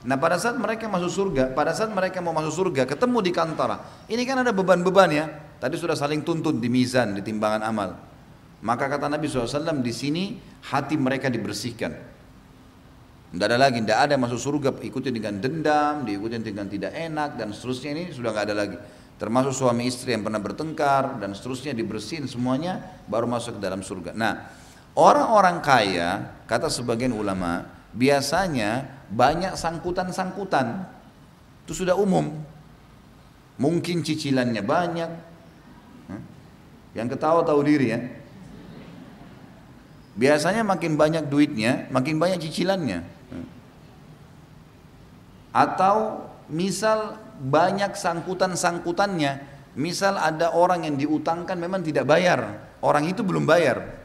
A: Nah pada saat mereka masuk surga, pada saat mereka mau masuk surga, ketemu di kantara. Ini kan ada beban-beban ya. Tadi sudah saling tuntut di mizan, di timbangan amal. Maka kata Nabi SAW di sini hati mereka dibersihkan. Tidak ada lagi, tidak ada masuk surga ikuti dengan dendam, diikuti dengan tidak enak dan seterusnya ini sudah nggak ada lagi. Termasuk suami istri yang pernah bertengkar dan seterusnya dibersihin semuanya baru masuk ke dalam surga. Nah, Orang-orang kaya, kata sebagian ulama, biasanya banyak sangkutan-sangkutan. Itu sudah umum. Mungkin cicilannya banyak. Yang ketawa tahu diri ya. Biasanya makin banyak duitnya, makin banyak cicilannya. Atau misal banyak sangkutan-sangkutannya. Misal ada orang yang diutangkan memang tidak bayar. Orang itu belum bayar.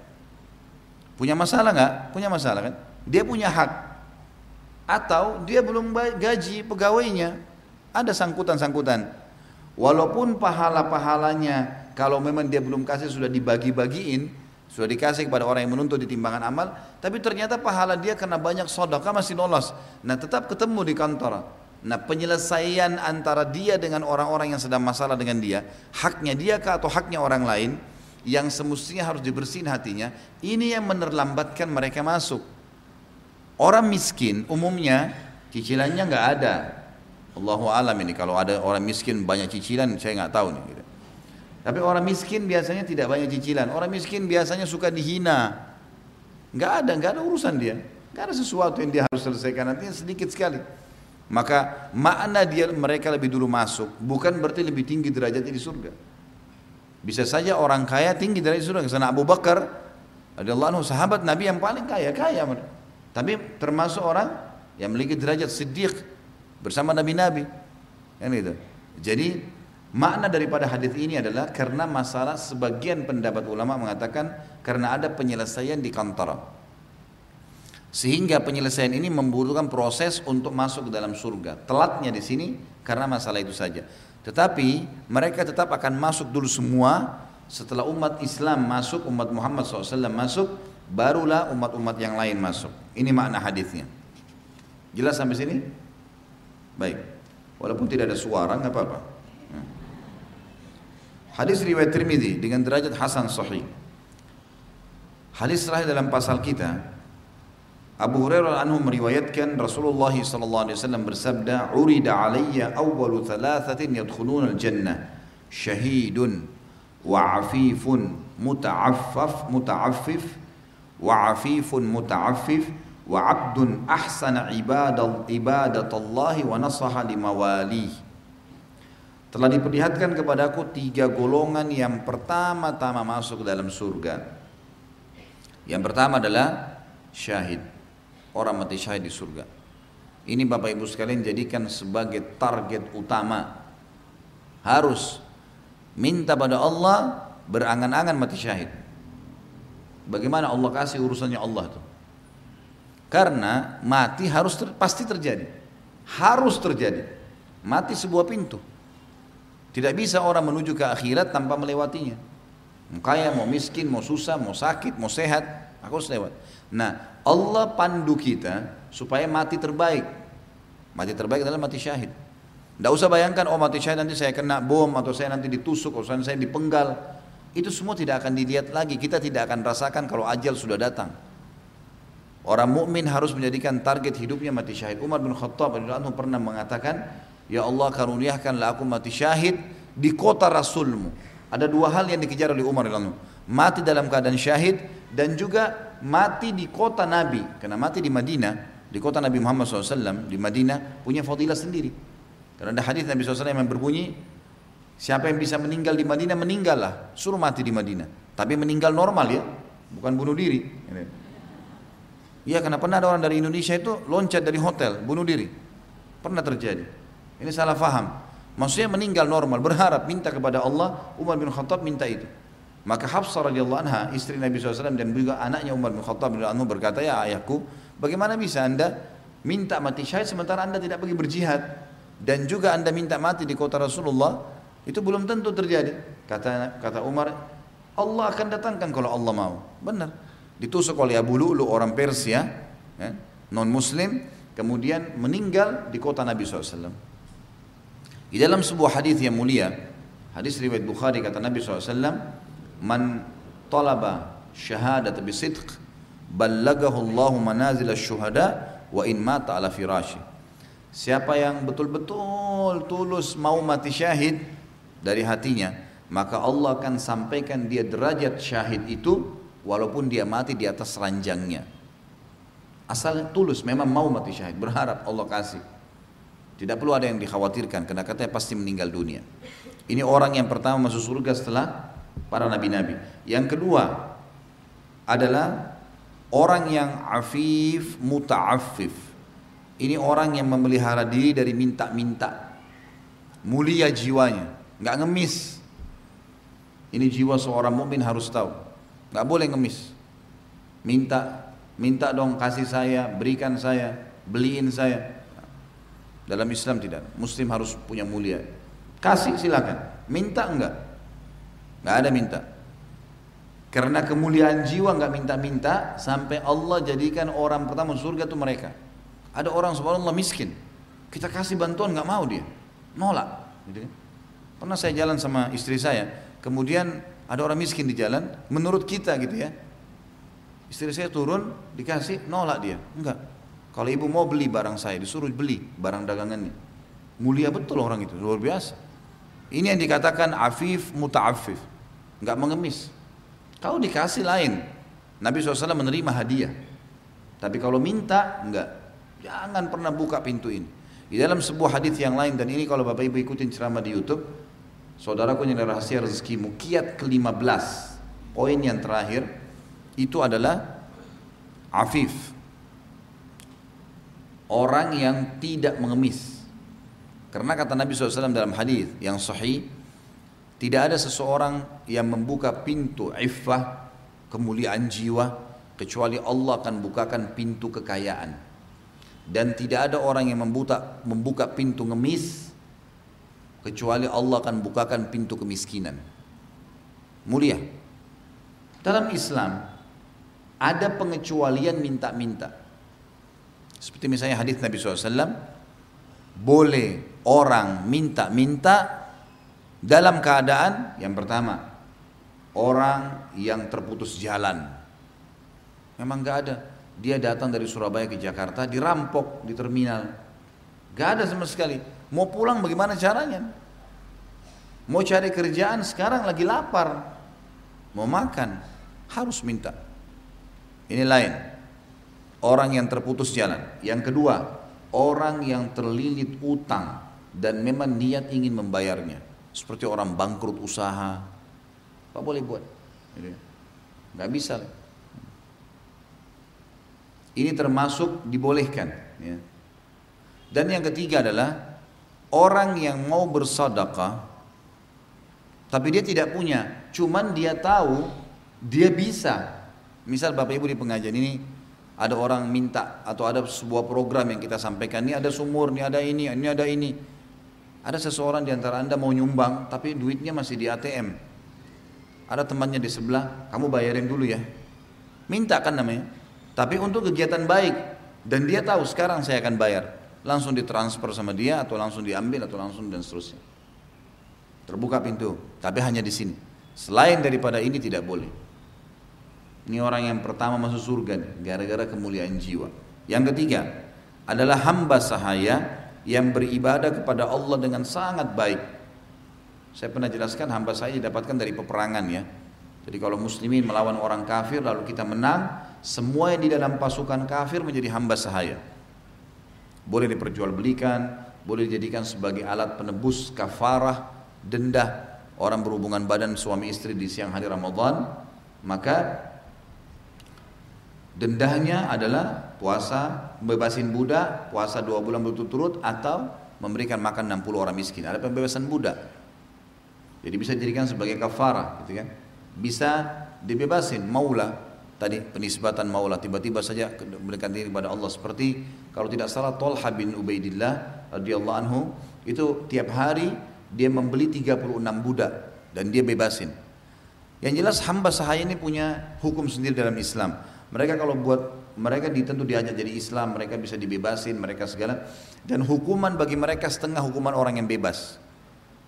A: Punya masalah nggak? Punya masalah kan? Dia punya hak. Atau dia belum gaji pegawainya. Ada sangkutan-sangkutan. Walaupun pahala-pahalanya kalau memang dia belum kasih sudah dibagi-bagiin, sudah dikasih kepada orang yang menuntut di timbangan amal, tapi ternyata pahala dia karena banyak sodaka masih lolos. Nah tetap ketemu di kantor. Nah penyelesaian antara dia dengan orang-orang yang sedang masalah dengan dia, haknya dia kah atau haknya orang lain, yang semestinya harus dibersihin hatinya, ini yang menerlambatkan mereka masuk. Orang miskin umumnya cicilannya nggak ada. Allahu alam ini kalau ada orang miskin banyak cicilan saya nggak tahu nih. Gitu. Tapi orang miskin biasanya tidak banyak cicilan. Orang miskin biasanya suka dihina. Nggak ada, nggak ada urusan dia. Nggak ada sesuatu yang dia harus selesaikan nantinya sedikit sekali. Maka makna dia mereka lebih dulu masuk bukan berarti lebih tinggi derajatnya di surga. Bisa saja orang kaya tinggi dari surga. Karena Abu Bakar, radhiyallahu anhu sahabat Nabi yang paling kaya, kaya. Tapi termasuk orang yang memiliki derajat siddiq bersama nabi-nabi. Kan itu. Jadi makna daripada hadis ini adalah karena masalah sebagian pendapat ulama mengatakan karena ada penyelesaian di kantor. Sehingga penyelesaian ini membutuhkan proses untuk masuk ke dalam surga. Telatnya di sini karena masalah itu saja. Tetapi mereka tetap akan masuk dulu semua setelah umat Islam masuk, umat Muhammad SAW masuk, barulah umat-umat yang lain masuk. Ini makna hadisnya. Jelas sampai sini? Baik. Walaupun tidak ada suara, nggak apa-apa. Hadis riwayat Tirmidzi dengan derajat hasan sahih. Hadis terakhir dalam pasal kita Abu Hurairah anhu meriwayatkan Rasulullah sallallahu alaihi wasallam bersabda, "Urida alayya awwalu thalathatin yadkhuluna al-jannah, syahidun wa 'afifun muta'affaf muta'affif wa 'afifun muta'affif wa 'abdun ahsana ibadat ibadatallahi wa nasaha limawali." Telah diperlihatkan kepadaku tiga golongan yang pertama-tama masuk dalam surga. Yang pertama adalah syahid orang mati syahid di surga. Ini Bapak Ibu sekalian jadikan sebagai target utama. Harus minta pada Allah berangan-angan mati syahid. Bagaimana Allah kasih urusannya Allah itu? Karena mati harus ter, pasti terjadi. Harus terjadi. Mati sebuah pintu. Tidak bisa orang menuju ke akhirat tanpa melewatinya. Mau kaya, mau miskin, mau susah, mau sakit, mau sehat, aku harus lewat. Nah, Allah pandu kita supaya mati terbaik. Mati terbaik adalah mati syahid. Tidak usah bayangkan, oh mati syahid nanti saya kena bom, atau saya nanti ditusuk, atau saya dipenggal. Itu semua tidak akan dilihat lagi. Kita tidak akan rasakan kalau ajal sudah datang. Orang mukmin harus menjadikan target hidupnya mati syahid. Umar bin Khattab radhiyallahu pernah mengatakan, "Ya Allah karuniakanlah aku mati syahid di kota Rasulmu." Ada dua hal yang dikejar oleh Umar radhiyallahu Mati dalam keadaan syahid dan juga mati di kota Nabi, karena mati di Madinah, di kota Nabi Muhammad SAW, di Madinah, punya fadilah sendiri. Karena ada hadis Nabi SAW yang berbunyi, siapa yang bisa meninggal di Madinah, meninggallah, suruh mati di Madinah. Tapi meninggal normal ya, bukan bunuh diri. Iya, karena pernah ada orang dari Indonesia itu loncat dari hotel, bunuh diri. Pernah terjadi. Ini salah faham. Maksudnya meninggal normal, berharap, minta kepada Allah, Umar bin Khattab minta itu. Maka Hafsah radhiyallahu anha, istri Nabi SAW dan juga anaknya Umar bin Khattab radhiyallahu anhu berkata, "Ya ayahku, bagaimana bisa Anda minta mati syahid sementara Anda tidak pergi berjihad dan juga Anda minta mati di kota Rasulullah? Itu belum tentu terjadi." Kata kata Umar, "Allah akan datangkan kalau Allah mau." Benar. Ditusuk oleh Abu Lu'lu orang Persia, ya, non muslim, kemudian meninggal di kota Nabi SAW. Di dalam sebuah hadis yang mulia, hadis riwayat Bukhari kata Nabi SAW, man talaba syahadat bisidq ballagahu Allahu manazil syuhada wa in mata ala firashi. Siapa yang betul-betul tulus mau mati syahid dari hatinya maka Allah akan sampaikan dia derajat syahid itu walaupun dia mati di atas ranjangnya. Asal tulus memang mau mati syahid berharap Allah kasih. Tidak perlu ada yang dikhawatirkan karena katanya pasti meninggal dunia. Ini orang yang pertama masuk surga setelah para nabi-nabi. Yang kedua adalah orang yang afif muta'affif. Ini orang yang memelihara diri dari minta-minta. Mulia jiwanya, nggak ngemis. Ini jiwa seorang mukmin harus tahu. nggak boleh ngemis. Minta, minta dong kasih saya, berikan saya, beliin saya. Dalam Islam tidak. Muslim harus punya mulia. Kasih silakan. Minta enggak? Nggak ada minta. Karena kemuliaan jiwa nggak minta-minta sampai Allah jadikan orang pertama surga itu mereka. Ada orang subhanallah miskin. Kita kasih bantuan nggak mau dia. Nolak. Gitu kan. pernah saya jalan sama istri saya kemudian ada orang miskin di jalan menurut kita gitu ya. Istri saya turun dikasih nolak dia. Enggak kalau ibu mau beli barang saya disuruh beli barang dagangannya. Mulia betul orang itu luar biasa. Ini yang dikatakan afif muta'afif nggak mengemis. Kalau dikasih lain, Nabi SAW menerima hadiah. Tapi kalau minta, enggak. Jangan pernah buka pintu ini. Di dalam sebuah hadis yang lain dan ini kalau Bapak Ibu ikutin ceramah di YouTube, Saudaraku yang rahasia rezekimu, kiat ke-15, poin yang terakhir, itu adalah afif. Orang yang tidak mengemis. Karena kata Nabi SAW dalam hadis yang sahih, tidak ada seseorang yang membuka pintu iffah, kemuliaan jiwa, kecuali Allah akan bukakan pintu kekayaan. Dan tidak ada orang yang membuka, membuka pintu ngemis, kecuali Allah akan bukakan pintu kemiskinan. Mulia. Dalam Islam ada pengecualian minta-minta. Seperti misalnya hadis Nabi SAW, boleh orang minta-minta dalam keadaan yang pertama, orang yang terputus jalan. Memang gak ada. Dia datang dari Surabaya ke Jakarta, dirampok di terminal. Gak ada sama sekali Mau pulang bagaimana caranya? Mau cari kerjaan sekarang lagi lapar. Mau makan, harus minta. Ini lain. Orang yang terputus jalan. Yang kedua, orang yang terlilit utang dan memang niat ingin membayarnya. Seperti orang bangkrut usaha. Apa boleh buat? Gak bisa. Ini termasuk dibolehkan. Ya. Dan yang ketiga adalah orang yang mau bersedekah tapi dia tidak punya, cuman dia tahu dia bisa. Misal Bapak Ibu di pengajian ini ada orang minta atau ada sebuah program yang kita sampaikan, ini ada sumur, ini ada ini, ini ada ini. Ada seseorang di antara Anda mau nyumbang tapi duitnya masih di ATM. Ada temannya di sebelah, kamu bayarin dulu ya. Minta kan namanya. Tapi untuk kegiatan baik dan dia tahu sekarang saya akan bayar langsung ditransfer sama dia atau langsung diambil atau langsung dan seterusnya. Terbuka pintu, tapi hanya di sini. Selain daripada ini tidak boleh. Ini orang yang pertama masuk surga gara-gara kemuliaan jiwa. Yang ketiga adalah hamba sahaya yang beribadah kepada Allah dengan sangat baik. Saya pernah jelaskan hamba saya didapatkan dari peperangan ya. Jadi kalau muslimin melawan orang kafir lalu kita menang, semua yang di dalam pasukan kafir menjadi hamba sahaya boleh diperjualbelikan, boleh dijadikan sebagai alat penebus kafarah, denda orang berhubungan badan suami istri di siang hari Ramadan, maka dendanya adalah puasa, bebasin budak, puasa dua bulan berturut-turut atau memberikan makan 60 orang miskin. Ada pembebasan budak. Jadi bisa dijadikan sebagai kafarah, gitu kan? Bisa dibebasin maula tadi penisbatan maula tiba-tiba saja memberikan diri kepada Allah seperti kalau tidak salah Tolha bin Ubaidillah radhiyallahu anhu itu tiap hari dia membeli 36 budak dan dia bebasin. Yang jelas hamba sahaya ini punya hukum sendiri dalam Islam. Mereka kalau buat mereka ditentu diajak jadi Islam, mereka bisa dibebasin, mereka segala dan hukuman bagi mereka setengah hukuman orang yang bebas.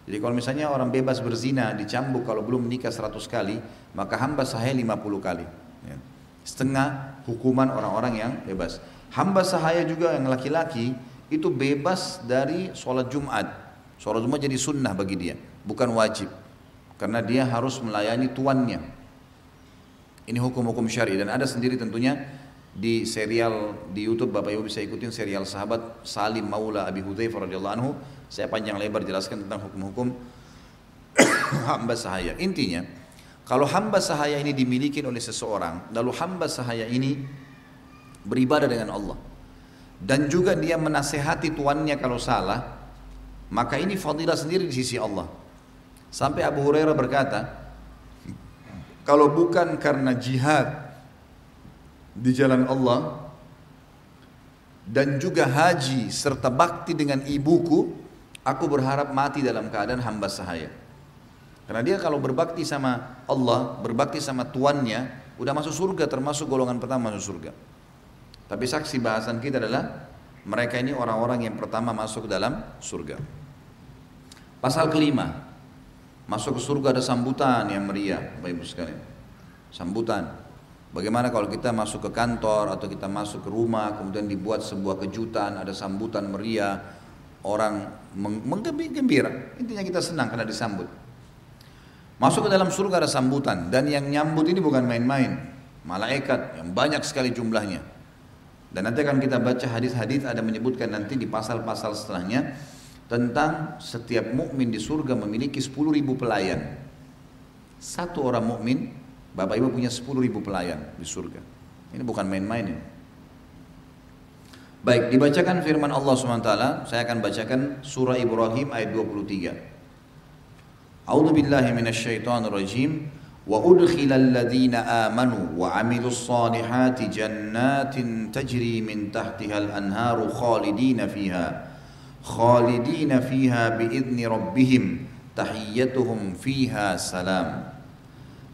A: Jadi kalau misalnya orang bebas berzina dicambuk kalau belum menikah 100 kali, maka hamba sahaya 50 kali. Ya. Setengah hukuman orang-orang yang bebas. Hamba sahaya juga yang laki-laki itu bebas dari sholat Jumat. Sholat Jumat jadi sunnah bagi dia, bukan wajib. Karena dia harus melayani tuannya. Ini hukum-hukum syari dan ada sendiri tentunya di serial di YouTube Bapak Ibu bisa ikutin serial sahabat Salim Maula Abi Hudzaifah radhiyallahu anhu. Saya panjang lebar jelaskan tentang hukum-hukum hamba sahaya. Intinya, kalau hamba sahaya ini dimiliki oleh seseorang, lalu hamba sahaya ini beribadah dengan Allah dan juga dia menasehati tuannya kalau salah, maka ini fadilah sendiri di sisi Allah. Sampai Abu Hurairah berkata, kalau bukan karena jihad di jalan Allah dan juga haji serta bakti dengan ibuku, aku berharap mati dalam keadaan hamba sahaya. Karena dia kalau berbakti sama Allah, berbakti sama tuannya, udah masuk surga termasuk golongan pertama masuk surga. Tapi saksi bahasan kita adalah mereka ini orang-orang yang pertama masuk dalam surga. Pasal kelima, masuk ke surga ada sambutan yang meriah, Bapak Ibu sekalian. Sambutan. Bagaimana kalau kita masuk ke kantor atau kita masuk ke rumah, kemudian dibuat sebuah kejutan, ada sambutan meriah, orang menggembira. Intinya kita senang karena disambut. Masuk ke dalam surga ada sambutan dan yang nyambut ini bukan main-main. Malaikat yang banyak sekali jumlahnya. Dan nanti akan kita baca hadis-hadis ada menyebutkan nanti di pasal-pasal setelahnya tentang setiap mukmin di surga memiliki 10 ribu pelayan. Satu orang mukmin, Bapak Ibu punya 10 ribu pelayan di surga. Ini bukan main-main ini. Baik, dibacakan firman Allah SWT, saya akan bacakan surah Ibrahim ayat 23. A'udzu billahi minasyaitonir rajim. Wa udkhilal ladzina amanu wa 'amilus solihati jannatin tajri min tahtihal anharu khalidina fiha biidni rabbihim tahiyyatuhum fiha salam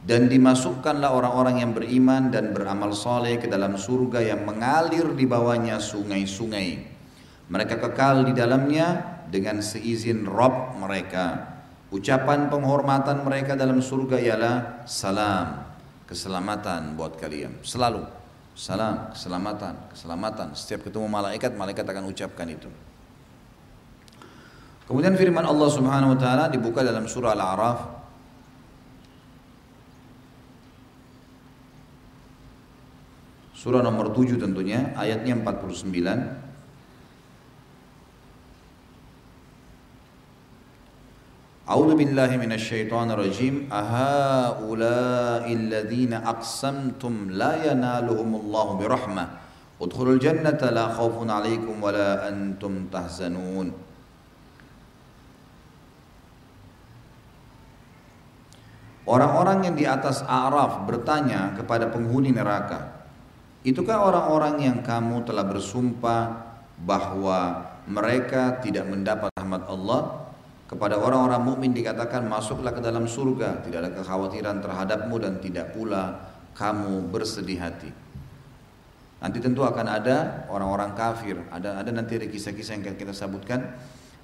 A: dan dimasukkanlah orang-orang yang beriman dan beramal soleh ke dalam surga yang mengalir di bawahnya sungai-sungai. Mereka kekal di dalamnya dengan seizin Rob mereka. Ucapan penghormatan mereka dalam surga ialah salam, keselamatan buat kalian. Selalu salam, keselamatan, keselamatan. Setiap ketemu malaikat, malaikat akan ucapkan itu. Kemudian firman Allah Subhanahu wa taala dibuka dalam surah Al-A'raf. Surah nomor 7 tentunya ayatnya 49 A'udzu billahi minasyaitonir rajim. Ahaula'il ladzina aqsamtum la yanaluhumullahu birahmah. Udkhulul jannata la khaufun 'alaikum wa la antum tahzanun Orang-orang yang di atas A'raf bertanya kepada penghuni neraka, Itukah orang-orang yang kamu telah bersumpah bahwa mereka tidak mendapat rahmat Allah? Kepada orang-orang mukmin dikatakan masuklah ke dalam surga, tidak ada kekhawatiran terhadapmu dan tidak pula kamu bersedih hati. Nanti tentu akan ada orang-orang kafir, ada ada nanti ada kisah-kisah yang kita sebutkan.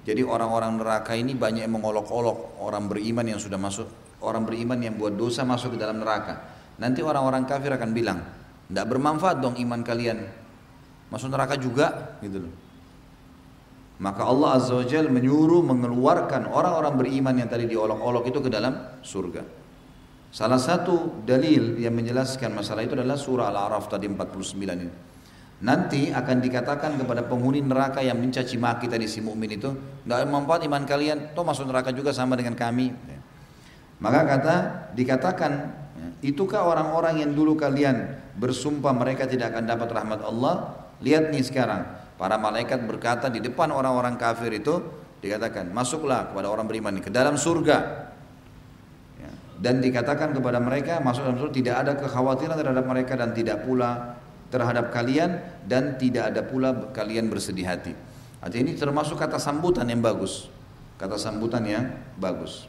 A: Jadi orang-orang neraka ini banyak yang mengolok-olok orang beriman yang sudah masuk orang beriman yang buat dosa masuk ke dalam neraka. Nanti orang-orang kafir akan bilang, tidak bermanfaat dong iman kalian. Masuk neraka juga, gitu loh. Maka Allah Azza wa Jal menyuruh mengeluarkan orang-orang beriman yang tadi diolok-olok itu ke dalam surga. Salah satu dalil yang menjelaskan masalah itu adalah surah Al-A'raf tadi 49 ini. Nanti akan dikatakan kepada penghuni neraka yang mencaci maki tadi si mukmin itu, tidak manfaat iman kalian, toh masuk neraka juga sama dengan kami. Maka kata dikatakan, itukah orang-orang yang dulu kalian bersumpah mereka tidak akan dapat rahmat Allah? Lihat nih sekarang, para malaikat berkata di depan orang-orang kafir itu dikatakan, masuklah kepada orang beriman ke dalam surga. Ya, dan dikatakan kepada mereka, masuk dalam surga tidak ada kekhawatiran terhadap mereka dan tidak pula terhadap kalian dan tidak ada pula kalian bersedih hati. Artinya ini termasuk kata sambutan yang bagus. Kata sambutan yang bagus.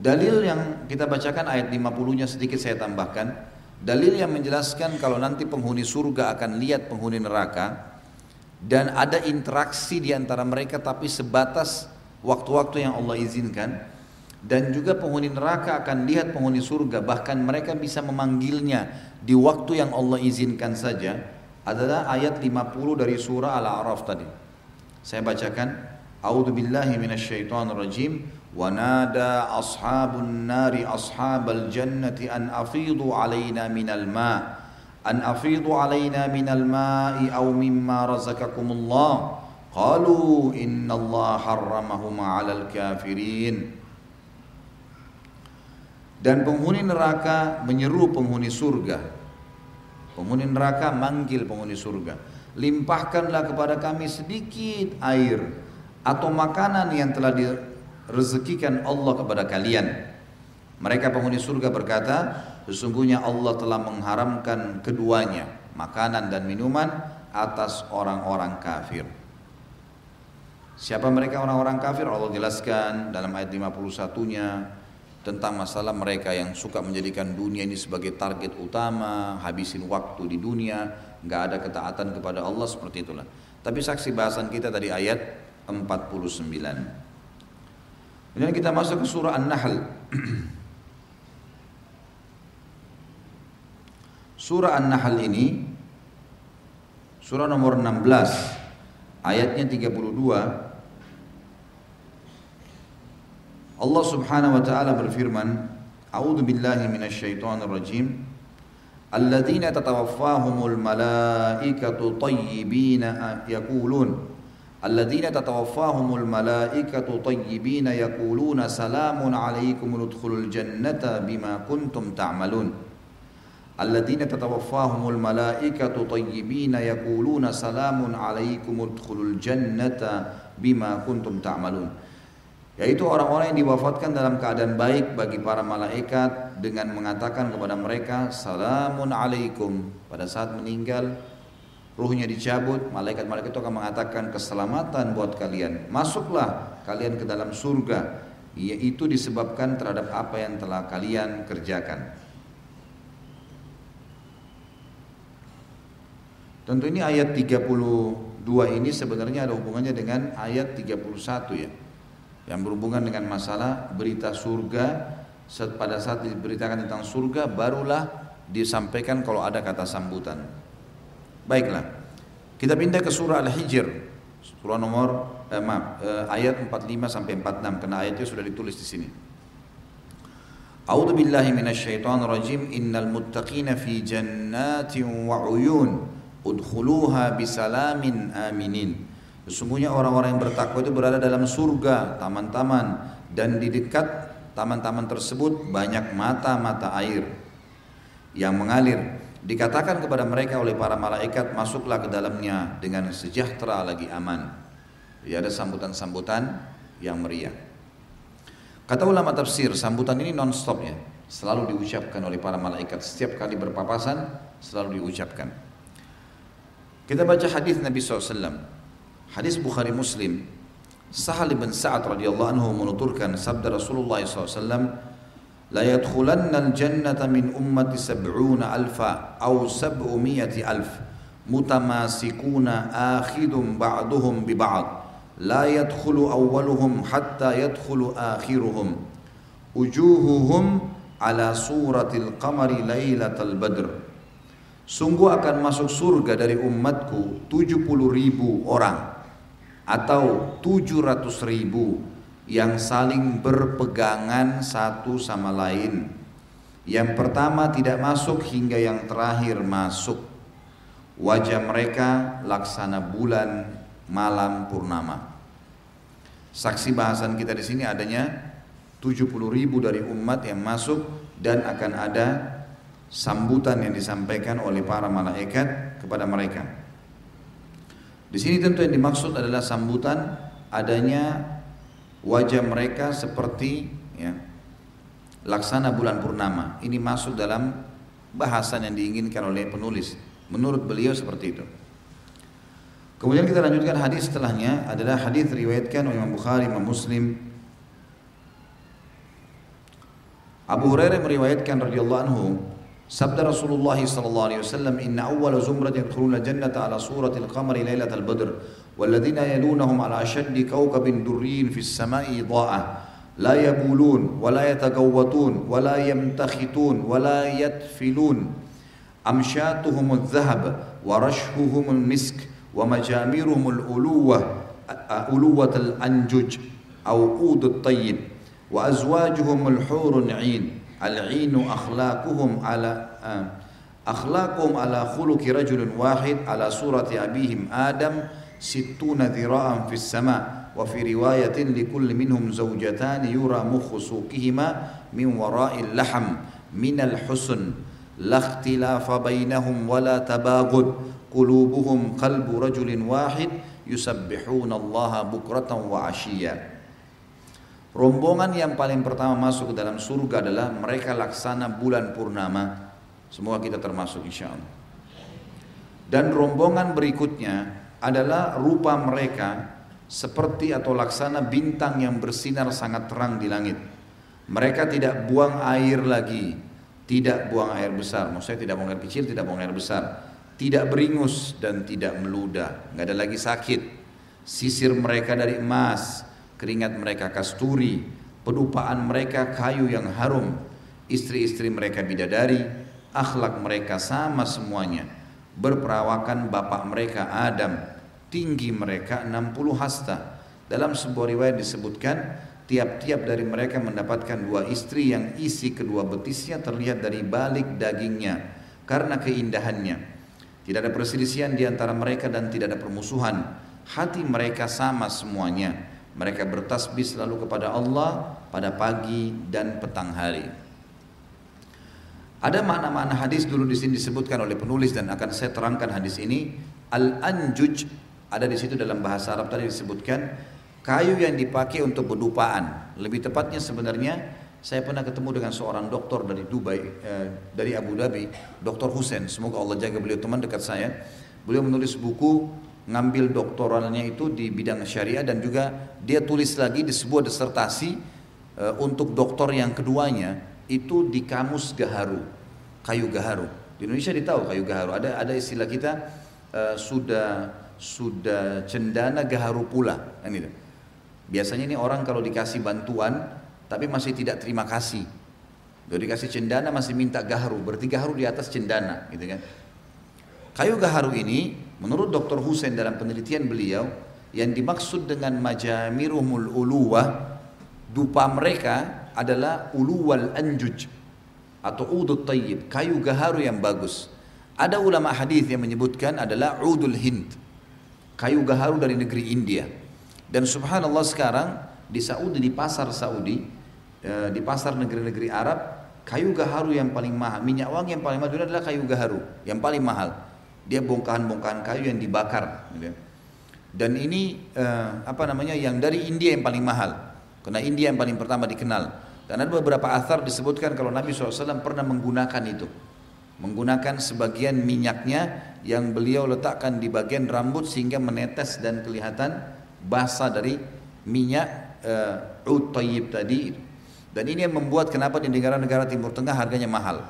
A: Dalil yang kita bacakan ayat 50-nya sedikit saya tambahkan. Dalil yang menjelaskan kalau nanti penghuni surga akan lihat penghuni neraka dan ada interaksi di antara mereka tapi sebatas waktu-waktu yang Allah izinkan dan juga penghuni neraka akan lihat penghuni surga bahkan mereka bisa memanggilnya di waktu yang Allah izinkan saja adalah ayat 50 dari surah Al-A'raf tadi. Saya bacakan, A'udzu billahi rajim. ونادى أصحاب النار أصحاب الجنة أن أفيضوا علينا من الماء أن أفيضوا علينا من الماء أو مما رزقكم الله قالوا إن الله حرمهما على الكافرين Dan penghuni neraka menyeru penghuni surga. Penghuni neraka manggil penghuni surga. Limpahkanlah kepada kami sedikit air atau makanan yang telah rezekikan Allah kepada kalian. Mereka penghuni surga berkata, sesungguhnya Allah telah mengharamkan keduanya, makanan dan minuman atas orang-orang kafir. Siapa mereka orang-orang kafir? Allah jelaskan dalam ayat 51-nya tentang masalah mereka yang suka menjadikan dunia ini sebagai target utama, habisin waktu di dunia, nggak ada ketaatan kepada Allah seperti itulah. Tapi saksi bahasan kita tadi ayat 49. Kemudian kita masuk ke surah An-Nahl. surah An-Nahl ini surah nomor 16 ayatnya 32 Allah Subhanahu wa taala berfirman A'udzu billahi minasyaitonir rajim Alladzina tatawaffahumul malaikatu tayyibina yaqulun الذين tatawaffahumul الملائكة طيبين يقولون سلام عليكم udkhulul الجنة بما كنتم تعملون الذين tatawaffahumul الملائكة طيبين يقولون سلام عليكم udkhulul الجنة بما كنتم تعملون yaitu orang-orang yang diwafatkan dalam keadaan baik bagi para malaikat dengan mengatakan kepada mereka salamun alaikum. Pada saat meninggal ruhnya dicabut, malaikat-malaikat itu akan mengatakan keselamatan buat kalian. Masuklah kalian ke dalam surga, yaitu disebabkan terhadap apa yang telah kalian kerjakan. Tentu ini ayat 32 ini sebenarnya ada hubungannya dengan ayat 31 ya. Yang berhubungan dengan masalah berita surga pada saat diberitakan tentang surga barulah disampaikan kalau ada kata sambutan. Baiklah. Kita pindah ke surah Al-Hijr. Surah nomor eh, maaf, eh, ayat 45 sampai 46 karena ayatnya sudah ditulis di sini. A'udzu billahi minasyaitonir rajim. Innal muttaqina fi jannatin wa 'uyun. Udkhuluha bisalamin aminin. Sesungguhnya orang-orang yang bertakwa itu berada dalam surga, taman-taman dan di dekat taman-taman tersebut banyak mata-mata air yang mengalir Dikatakan kepada mereka oleh para malaikat, masuklah ke dalamnya dengan sejahtera lagi aman. Ya ada sambutan-sambutan yang meriah. Kata ulama tafsir, sambutan ini non-stop ya. Selalu diucapkan oleh para malaikat. Setiap kali berpapasan, selalu diucapkan. Kita baca hadis Nabi SAW. Hadis Bukhari Muslim. Sahal bin Sa'ad radhiyallahu anhu menuturkan sabda Rasulullah SAW لا يدخلن الجنة من أمة سبعون ألفا أو سبعمية ألف متماسكون آخذ بعضهم ببعض لا يدخل أولهم حتى يدخل آخرهم وجوههم على صورة القمر ليلة البدر Sungguh akan masuk surga dari umatku 70 ribu orang atau 700 ribu yang saling berpegangan satu sama lain. Yang pertama tidak masuk hingga yang terakhir masuk. Wajah mereka laksana bulan malam purnama. Saksi bahasan kita di sini adanya 70 ribu dari umat yang masuk dan akan ada sambutan yang disampaikan oleh para malaikat kepada mereka. Di sini tentu yang dimaksud adalah sambutan adanya wajah mereka seperti ya, laksana bulan purnama. Ini masuk dalam bahasan yang diinginkan oleh penulis. Menurut beliau seperti itu. Kemudian kita lanjutkan hadis setelahnya adalah hadis riwayatkan oleh Imam Bukhari, Imam Muslim. Abu Hurairah meriwayatkan radhiyallahu anhu Sabda Rasulullah sallallahu alaihi wasallam inna awwala zumratin yadkhuluna jannata ala suratil qamari lailatal badr والذين يلونهم على أشد كوكب دري في السماء ضاءة لا يبولون ولا يتقوتون ولا يمتختون ولا يتفلون. أمشاتهم الذهب ورشحهم المسك ومجامرهم الألوة ألوة الأنجج أو أود الطيب. وأزواجهم الحور العين. العين أخلاقهم على أخلاقهم على خلق رجل واحد على صورة أبيهم آدم situna dhira'an fis sama wa fi riwayatin likulli minhum zawjatan yura mukhusukihima min wara'il laham minal husn la ikhtilafa bainahum wa la tabaghud qulubuhum qalbu rajulin wahid yusabbihuna Allah bukratan wa ashiya Rombongan yang paling pertama masuk ke dalam surga adalah mereka laksana bulan purnama. Semua kita termasuk insya Allah. Dan rombongan berikutnya adalah rupa mereka seperti atau laksana bintang yang bersinar sangat terang di langit. Mereka tidak buang air lagi, tidak buang air besar. Maksudnya tidak buang air kecil, tidak buang air besar. Tidak beringus dan tidak meludah, nggak ada lagi sakit. Sisir mereka dari emas, keringat mereka kasturi, pedupaan mereka kayu yang harum, istri-istri mereka bidadari, akhlak mereka sama semuanya berperawakan bapak mereka Adam tinggi mereka 60 hasta dalam sebuah riwayat disebutkan tiap-tiap dari mereka mendapatkan dua istri yang isi kedua betisnya terlihat dari balik dagingnya karena keindahannya tidak ada perselisihan di antara mereka dan tidak ada permusuhan hati mereka sama semuanya. Mereka bertasbih selalu kepada Allah pada pagi dan petang hari. Ada makna-makna hadis dulu di sini disebutkan oleh penulis dan akan saya terangkan hadis ini. Al-anjuj ada di situ dalam bahasa Arab tadi disebutkan kayu yang dipakai untuk berdupaan. Lebih tepatnya sebenarnya saya pernah ketemu dengan seorang dokter dari Dubai, eh, dari Abu Dhabi, Dokter Hussein. Semoga Allah jaga beliau teman dekat saya. Beliau menulis buku ngambil doktoralnya itu di bidang syariah dan juga dia tulis lagi di sebuah disertasi eh, untuk doktor yang keduanya itu di kamus Gaharu, kayu Gaharu. Di Indonesia ditahu kayu Gaharu. Ada ada istilah kita eh, sudah sudah cendana Gaharu pula. Itu. Biasanya ini orang kalau dikasih bantuan tapi masih tidak terima kasih. Kalau dikasih cendana masih minta gaharu, berarti gaharu di atas cendana, gitu kan? Kayu gaharu ini, menurut Dr. Hussein dalam penelitian beliau, yang dimaksud dengan majamirumul uluwah, dupa mereka adalah uluwal anjuj atau udut tayyib, kayu gaharu yang bagus. Ada ulama hadis yang menyebutkan adalah udul hind, kayu gaharu dari negeri India. Dan subhanallah sekarang di Saudi di pasar Saudi Eh, di pasar negeri-negeri Arab kayu gaharu yang paling mahal minyak wangi yang paling mahal adalah kayu gaharu yang paling mahal dia bongkahan-bongkahan kayu yang dibakar gitu. Ya. dan ini uh, apa namanya yang dari India yang paling mahal karena India yang paling pertama dikenal dan ada beberapa asar disebutkan kalau Nabi SAW pernah menggunakan itu menggunakan sebagian minyaknya yang beliau letakkan di bagian rambut sehingga menetes dan kelihatan basah dari minyak uh, ut tadi dan ini yang membuat kenapa di negara-negara Timur Tengah harganya mahal.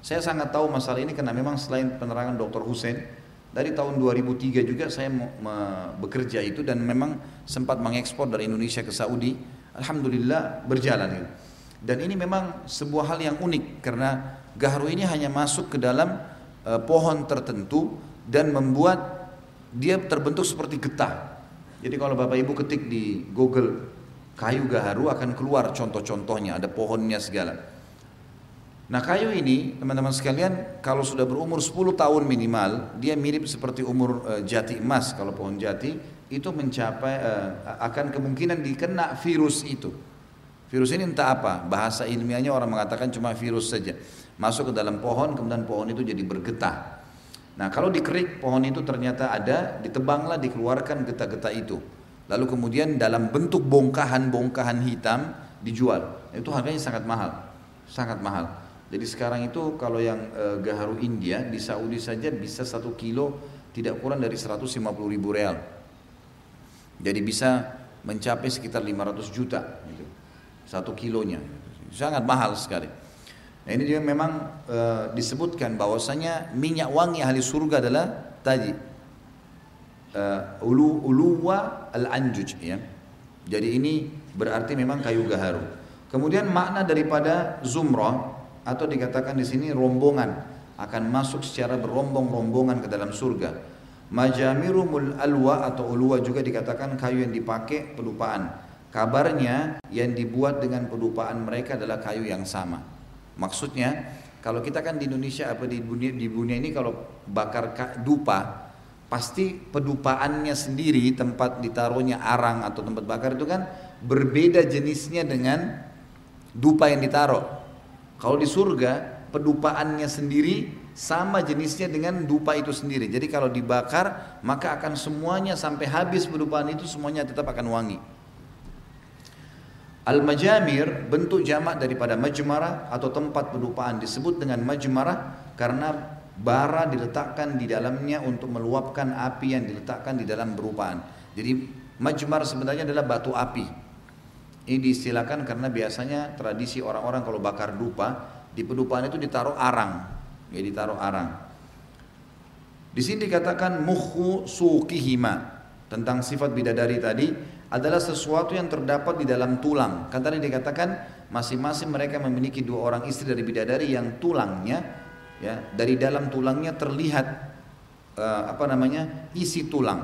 A: Saya sangat tahu masalah ini karena memang selain penerangan Dr. Hussein, dari tahun 2003 juga saya bekerja itu dan memang sempat mengekspor dari Indonesia ke Saudi. Alhamdulillah berjalan itu. Dan ini memang sebuah hal yang unik karena gaharu ini hanya masuk ke dalam uh, pohon tertentu dan membuat dia terbentuk seperti getah. Jadi kalau Bapak Ibu ketik di Google kayu gaharu akan keluar contoh-contohnya, ada pohonnya segala. Nah kayu ini teman-teman sekalian kalau sudah berumur 10 tahun minimal dia mirip seperti umur uh, jati emas kalau pohon jati itu mencapai uh, akan kemungkinan dikena virus itu. Virus ini entah apa, bahasa ilmiahnya orang mengatakan cuma virus saja. Masuk ke dalam pohon kemudian pohon itu jadi bergetah. Nah kalau dikerik pohon itu ternyata ada, ditebanglah dikeluarkan getah-getah itu. Lalu kemudian dalam bentuk bongkahan-bongkahan hitam dijual. Itu harganya sangat mahal, sangat mahal. Jadi sekarang itu kalau yang e, gaharu India di Saudi saja bisa satu kilo tidak kurang dari 150 ribu real. Jadi bisa mencapai sekitar 500 juta gitu. satu kilonya. Sangat mahal sekali. Nah ini juga memang e, disebutkan bahwasanya minyak wangi ahli surga adalah tadi uh, ulu uluwa al anjuj ya. Jadi ini berarti memang kayu gaharu. Kemudian makna daripada zumrah atau dikatakan di sini rombongan akan masuk secara berombong-rombongan ke dalam surga. Majamirumul alwa atau ulwa juga dikatakan kayu yang dipakai pedupaan. Kabarnya yang dibuat dengan pedupaan mereka adalah kayu yang sama. Maksudnya kalau kita kan di Indonesia apa di dunia di dunia ini kalau bakar dupa pasti pedupaannya sendiri tempat ditaruhnya arang atau tempat bakar itu kan berbeda jenisnya dengan dupa yang ditaruh. Kalau di surga pedupaannya sendiri sama jenisnya dengan dupa itu sendiri. Jadi kalau dibakar maka akan semuanya sampai habis pedupaan itu semuanya tetap akan wangi. Al-majamir bentuk jamak daripada majmarah atau tempat pedupaan disebut dengan majmarah karena bara diletakkan di dalamnya untuk meluapkan api yang diletakkan di dalam berupaan. Jadi majmar sebenarnya adalah batu api. Ini diistilahkan karena biasanya tradisi orang-orang kalau bakar dupa di pedupaan itu ditaruh arang, ya ditaruh arang. Di sini dikatakan mukhu suqihima tentang sifat bidadari tadi adalah sesuatu yang terdapat di dalam tulang. Kan tadi dikatakan masing-masing mereka memiliki dua orang istri dari bidadari yang tulangnya ya dari dalam tulangnya terlihat uh, apa namanya isi tulang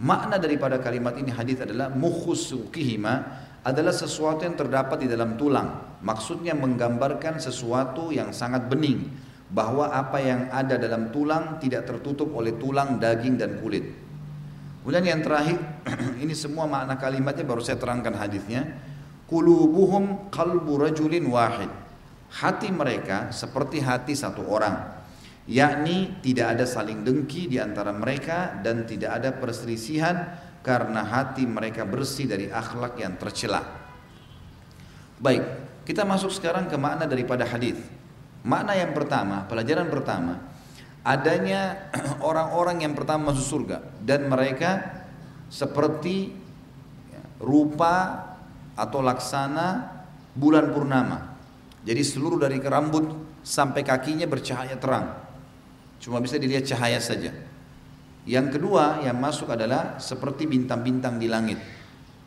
A: makna daripada kalimat ini hadis adalah mukhusukihima adalah sesuatu yang terdapat di dalam tulang maksudnya menggambarkan sesuatu yang sangat bening bahwa apa yang ada dalam tulang tidak tertutup oleh tulang, daging dan kulit Kemudian yang terakhir, ini semua makna kalimatnya baru saya terangkan hadisnya. Kulubuhum qalbu rajulin wahid. Hati mereka seperti hati satu orang. Yakni tidak ada saling dengki di antara mereka dan tidak ada perselisihan karena hati mereka bersih dari akhlak yang tercela. Baik, kita masuk sekarang ke makna daripada hadis. Makna yang pertama, pelajaran pertama, adanya orang-orang yang pertama masuk surga dan mereka seperti ya, rupa atau laksana bulan purnama. Jadi seluruh dari rambut sampai kakinya bercahaya terang. Cuma bisa dilihat cahaya saja. Yang kedua yang masuk adalah seperti bintang-bintang di langit.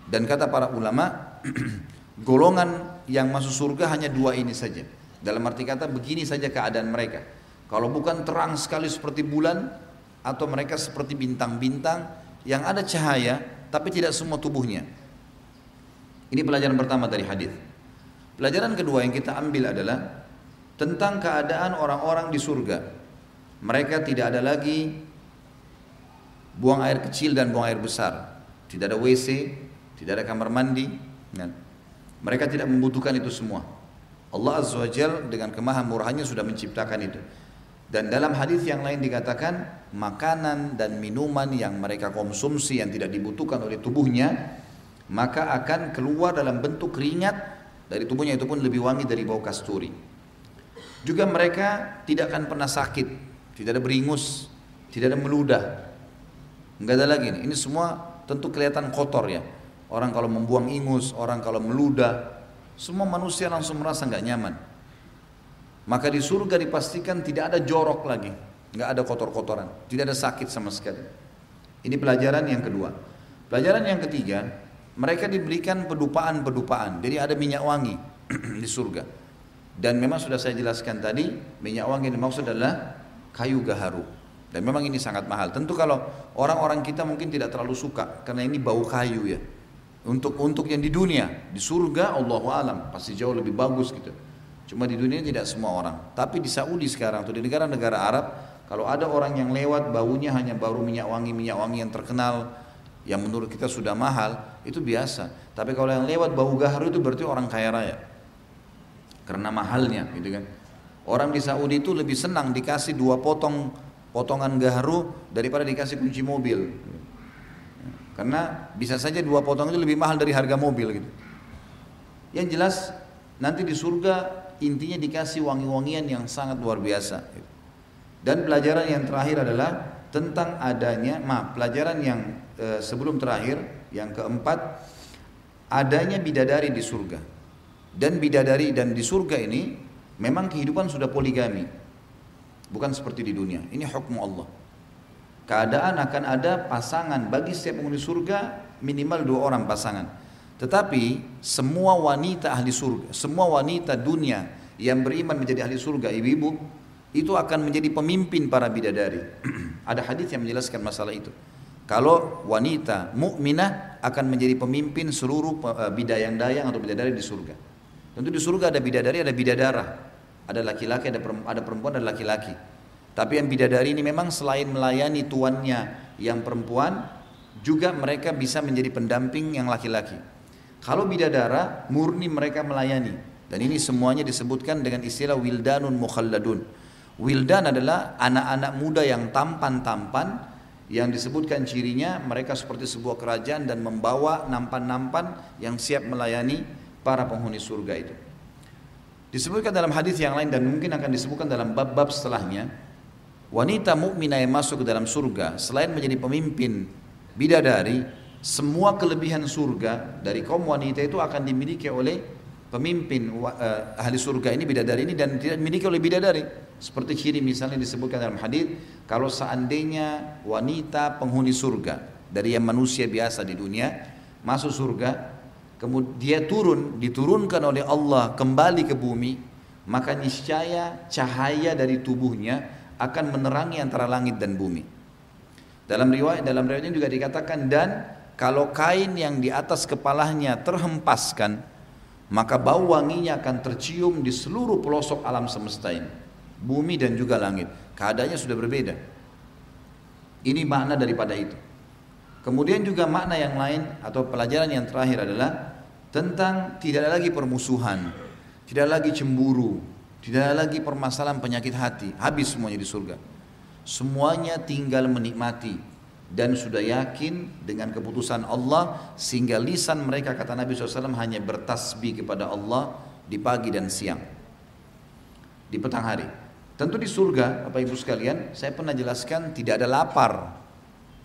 A: Dan kata para ulama, golongan yang masuk surga hanya dua ini saja. Dalam arti kata begini saja keadaan mereka kalau bukan terang sekali seperti bulan atau mereka seperti bintang-bintang yang ada cahaya tapi tidak semua tubuhnya. Ini pelajaran pertama dari hadis. Pelajaran kedua yang kita ambil adalah tentang keadaan orang-orang di surga. Mereka tidak ada lagi buang air kecil dan buang air besar. Tidak ada WC, tidak ada kamar mandi. Mereka tidak membutuhkan itu semua. Allah Azza wa Jal dengan kemahamurahannya sudah menciptakan itu. Dan dalam hadis yang lain dikatakan makanan dan minuman yang mereka konsumsi yang tidak dibutuhkan oleh tubuhnya maka akan keluar dalam bentuk keringat dari tubuhnya itu pun lebih wangi dari bau kasturi. Juga mereka tidak akan pernah sakit, tidak ada beringus, tidak ada meludah. Enggak ada lagi. Ini semua tentu kelihatan kotor ya. Orang kalau membuang ingus, orang kalau meludah, semua manusia langsung merasa nggak nyaman. Maka di surga dipastikan tidak ada jorok lagi, nggak ada kotor-kotoran, tidak ada sakit sama sekali. Ini pelajaran yang kedua. Pelajaran yang ketiga, mereka diberikan pedupaan-pedupaan. Jadi ada minyak wangi di surga. Dan memang sudah saya jelaskan tadi, minyak wangi yang dimaksud adalah kayu gaharu. Dan memang ini sangat mahal. Tentu kalau orang-orang kita mungkin tidak terlalu suka karena ini bau kayu ya. Untuk untuk yang di dunia, di surga Allah alam pasti jauh lebih bagus gitu. Cuma di dunia tidak semua orang. Tapi di Saudi sekarang atau di negara-negara Arab, kalau ada orang yang lewat baunya hanya baru minyak wangi minyak wangi yang terkenal, yang menurut kita sudah mahal, itu biasa. Tapi kalau yang lewat bau gaharu itu berarti orang kaya raya. Karena mahalnya, gitu kan. Orang di Saudi itu lebih senang dikasih dua potong potongan gaharu daripada dikasih kunci mobil. Karena bisa saja dua potong itu lebih mahal dari harga mobil gitu. Yang jelas nanti di surga intinya dikasih wangi-wangian yang sangat luar biasa. Dan pelajaran yang terakhir adalah tentang adanya, maaf, pelajaran yang e, sebelum terakhir, yang keempat, adanya bidadari di surga. Dan bidadari dan di surga ini memang kehidupan sudah poligami. Bukan seperti di dunia. Ini hukum Allah. Keadaan akan ada pasangan bagi setiap penghuni surga minimal dua orang pasangan. Tetapi semua wanita ahli surga, semua wanita dunia yang beriman menjadi ahli surga, ibu-ibu, itu akan menjadi pemimpin para bidadari. Ada hadis yang menjelaskan masalah itu. Kalau wanita mukminah akan menjadi pemimpin seluruh eh, bidayang-dayang atau bidadari di surga. Tentu di surga ada bidadari, ada bidadara. Ada laki-laki, ada perempuan, ada laki-laki. Tapi yang bidadari ini memang selain melayani tuannya yang perempuan, juga mereka bisa menjadi pendamping yang laki-laki. Kalau bidadara, murni mereka melayani. Dan ini semuanya disebutkan dengan istilah wildanun mukhalladun. Wildan adalah anak-anak muda yang tampan-tampan yang disebutkan cirinya mereka seperti sebuah kerajaan dan membawa nampan-nampan yang siap melayani para penghuni surga itu. Disebutkan dalam hadis yang lain dan mungkin akan disebutkan dalam bab-bab setelahnya, wanita mukminah yang masuk ke dalam surga selain menjadi pemimpin bidadari, semua kelebihan surga dari kaum wanita itu akan dimiliki oleh pemimpin uh, ahli surga ini bidadari ini dan tidak dimiliki oleh bidadari. Seperti ciri misalnya disebutkan dalam hadis kalau seandainya wanita penghuni surga dari yang manusia biasa di dunia masuk surga kemudian dia turun diturunkan oleh Allah kembali ke bumi maka niscaya cahaya dari tubuhnya akan menerangi antara langit dan bumi dalam riwayat dalam riwayatnya juga dikatakan dan kalau kain yang di atas kepalanya terhempaskan, maka bau wanginya akan tercium di seluruh pelosok alam semesta ini. Bumi dan juga langit. Keadaannya sudah berbeda. Ini makna daripada itu. Kemudian juga makna yang lain atau pelajaran yang terakhir adalah tentang tidak ada lagi permusuhan, tidak ada lagi cemburu, tidak ada lagi permasalahan penyakit hati, habis semuanya di surga. Semuanya tinggal menikmati dan sudah yakin dengan keputusan Allah sehingga lisan mereka kata Nabi SAW hanya bertasbih kepada Allah di pagi dan siang di petang hari. Tentu di surga, Bapak Ibu sekalian, saya pernah jelaskan tidak ada lapar.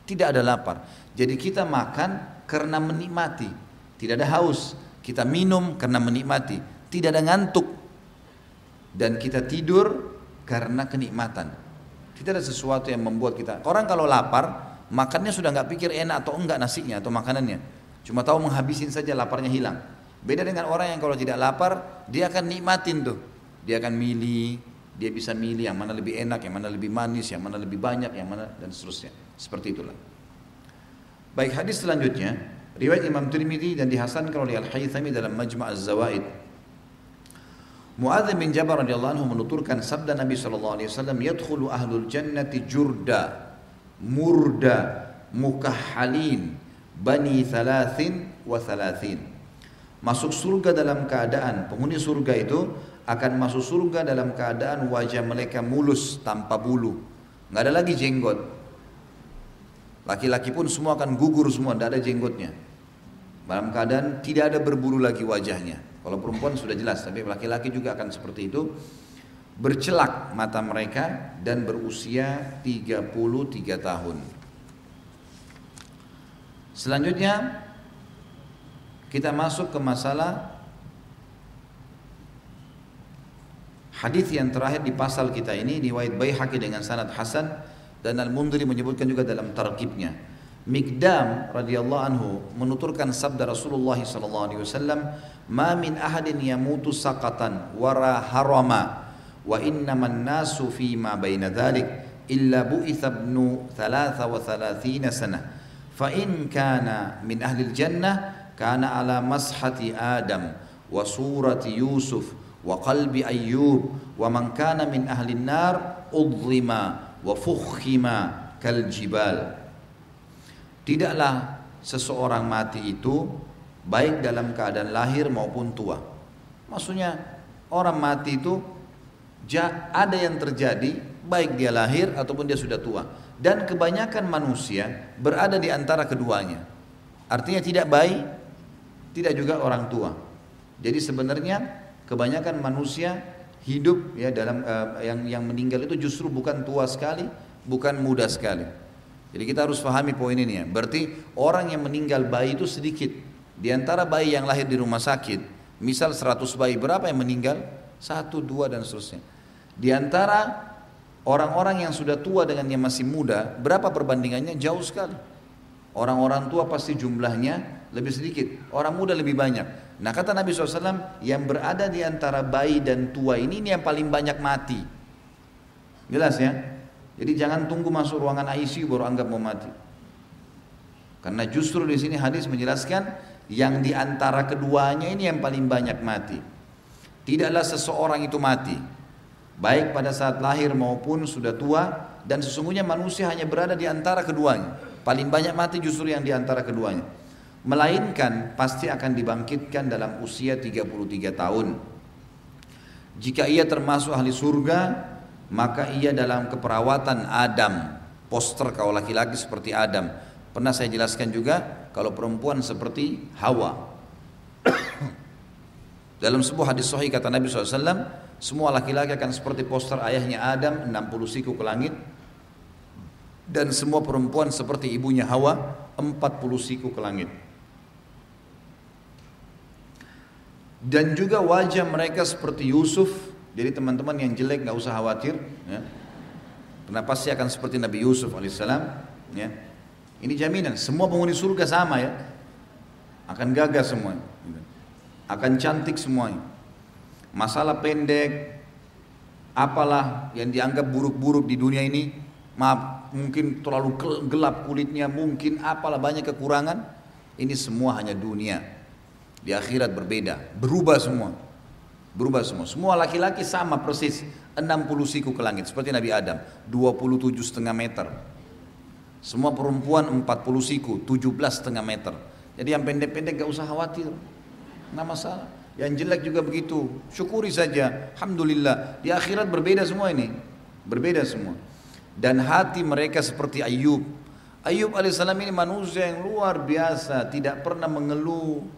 A: Tidak ada lapar. Jadi kita makan karena menikmati. Tidak ada haus. Kita minum karena menikmati. Tidak ada ngantuk. Dan kita tidur karena kenikmatan. Tidak ada sesuatu yang membuat kita. Orang kalau lapar, makannya sudah nggak pikir enak atau enggak nasinya atau makanannya. Cuma tahu menghabisin saja laparnya hilang. Beda dengan orang yang kalau tidak lapar, dia akan nikmatin tuh. Dia akan milih, dia bisa milih yang mana lebih enak, yang mana lebih manis, yang mana lebih banyak, yang mana dan seterusnya. Seperti itulah. Baik hadis selanjutnya riwayat Imam Tirmidzi dan dihasankan oleh Al-Haythami dalam Majma' Az-Zawaid. Muadz bin Jabal radhiyallahu anhu menuturkan sabda Nabi sallallahu alaihi wasallam yadkhulu ahlul jannati jurda murda mukahhalin bani thalathin wa thalathin. Masuk surga dalam keadaan penghuni surga itu akan masuk surga dalam keadaan wajah mereka mulus tanpa bulu. Nggak ada lagi jenggot. Laki-laki pun semua akan gugur semua, tidak ada jenggotnya. Dalam keadaan tidak ada berbulu lagi wajahnya. Kalau perempuan sudah jelas, tapi laki-laki juga akan seperti itu. Bercelak mata mereka dan berusia 33 tahun. Selanjutnya kita masuk ke masalah hadis yang terakhir di pasal kita ini riwayat Baihaqi dengan sanad hasan dan Al-Mundhiri menyebutkan juga dalam tarkibnya. Mikdam radhiyallahu anhu menuturkan sabda Rasulullah sallallahu alaihi wasallam, "Ma min ahadin yamutu saqatan wara harama wa innaman nasu fi ma baina dhalik illa bu'itha ibnu 33 sana." Fa in kana min ahli al-jannah kana ala mashati Adam wa surati Yusuf wa qalbi Ayyub wa man kana min ahli an-nar udhima wa fukhima kal jibal. Tidaklah seseorang mati itu baik dalam keadaan lahir maupun tua. Maksudnya orang mati itu ada yang terjadi baik dia lahir ataupun dia sudah tua. Dan kebanyakan manusia berada di antara keduanya. Artinya tidak baik, tidak juga orang tua. Jadi sebenarnya kebanyakan manusia hidup ya dalam uh, yang yang meninggal itu justru bukan tua sekali, bukan muda sekali. Jadi kita harus pahami poin ini ya. Berarti orang yang meninggal bayi itu sedikit. Di antara bayi yang lahir di rumah sakit, misal 100 bayi berapa yang meninggal? Satu, dua dan seterusnya. Di antara orang-orang yang sudah tua dengan yang masih muda, berapa perbandingannya? Jauh sekali. Orang-orang tua pasti jumlahnya lebih sedikit, orang muda lebih banyak. Nah kata Nabi SAW yang berada di antara bayi dan tua ini ini yang paling banyak mati. Jelas ya? Jadi jangan tunggu masuk ruangan ICU baru anggap mau mati. Karena justru di sini hadis menjelaskan yang di antara keduanya ini yang paling banyak mati. Tidaklah seseorang itu mati, baik pada saat lahir maupun sudah tua dan sesungguhnya manusia hanya berada di antara keduanya. Paling banyak mati justru yang di antara keduanya melainkan pasti akan dibangkitkan dalam usia 33 tahun. Jika ia termasuk ahli surga, maka ia dalam keperawatan Adam, poster kalau laki-laki seperti Adam. Pernah saya jelaskan juga kalau perempuan seperti Hawa. dalam sebuah hadis sahih kata Nabi SAW, semua laki-laki akan seperti poster ayahnya Adam 60 siku ke langit dan semua perempuan seperti ibunya Hawa 40 siku ke langit. dan juga wajah mereka seperti Yusuf jadi teman-teman yang jelek nggak usah khawatir ya. karena pasti akan seperti Nabi Yusuf alaihissalam ya. ini jaminan semua penghuni surga sama ya akan gagah semuanya akan cantik semuanya masalah pendek apalah yang dianggap buruk-buruk di dunia ini maaf mungkin terlalu gelap kulitnya mungkin apalah banyak kekurangan ini semua hanya dunia di akhirat berbeda, berubah semua. Berubah semua. Semua laki-laki sama persis 60 siku ke langit seperti Nabi Adam, 27 setengah meter. Semua perempuan 40 siku, 17 setengah meter. Jadi yang pendek-pendek gak usah khawatir. Nggak masalah. Yang jelek juga begitu. Syukuri saja. Alhamdulillah. Di akhirat berbeda semua ini. Berbeda semua. Dan hati mereka seperti Ayub. Ayub alaihissalam ini manusia yang luar biasa. Tidak pernah mengeluh.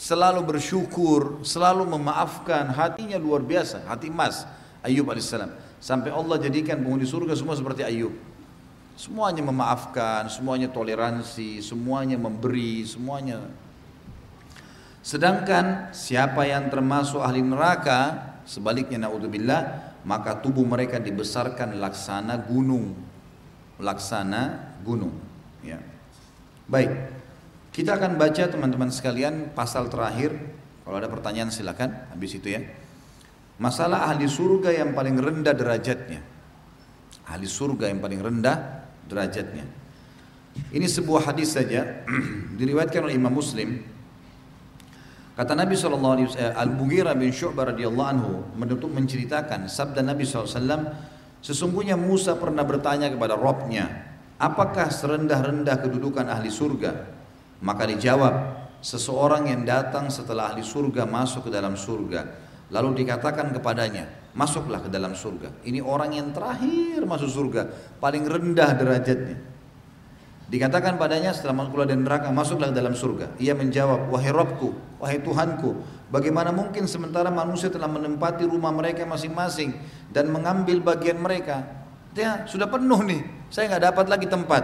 A: Selalu bersyukur. Selalu memaafkan. Hatinya luar biasa. Hati emas. Ayub alaihissalam. Sampai Allah jadikan penghuni surga semua seperti Ayub. Semuanya memaafkan, semuanya toleransi, semuanya memberi, semuanya. Sedangkan siapa yang termasuk ahli neraka, sebaliknya naudzubillah, maka tubuh mereka dibesarkan laksana gunung. Laksana gunung, ya. Baik. Kita akan baca teman-teman sekalian pasal terakhir. Kalau ada pertanyaan silakan habis itu ya. Masalah ahli surga yang paling rendah derajatnya. Ahli surga yang paling rendah derajatnya. Ini sebuah hadis saja diriwayatkan oleh Imam Muslim. Kata Nabi sallallahu alaihi wasallam Al-Mughirah bin Syu'bah radhiyallahu anhu menutup menceritakan sabda Nabi SAW sesungguhnya Musa pernah bertanya kepada Robnya apakah serendah-rendah kedudukan ahli surga maka dijawab seseorang yang datang setelah ahli surga masuk ke dalam surga lalu dikatakan kepadanya masuklah ke dalam surga. Ini orang yang terakhir masuk surga, paling rendah derajatnya. Dikatakan padanya setelah masuk dari neraka, masuklah ke dalam surga. Ia menjawab, wahai Robku, wahai Tuhanku, bagaimana mungkin sementara manusia telah menempati rumah mereka masing-masing dan mengambil bagian mereka. Dia sudah penuh nih, saya nggak dapat lagi tempat.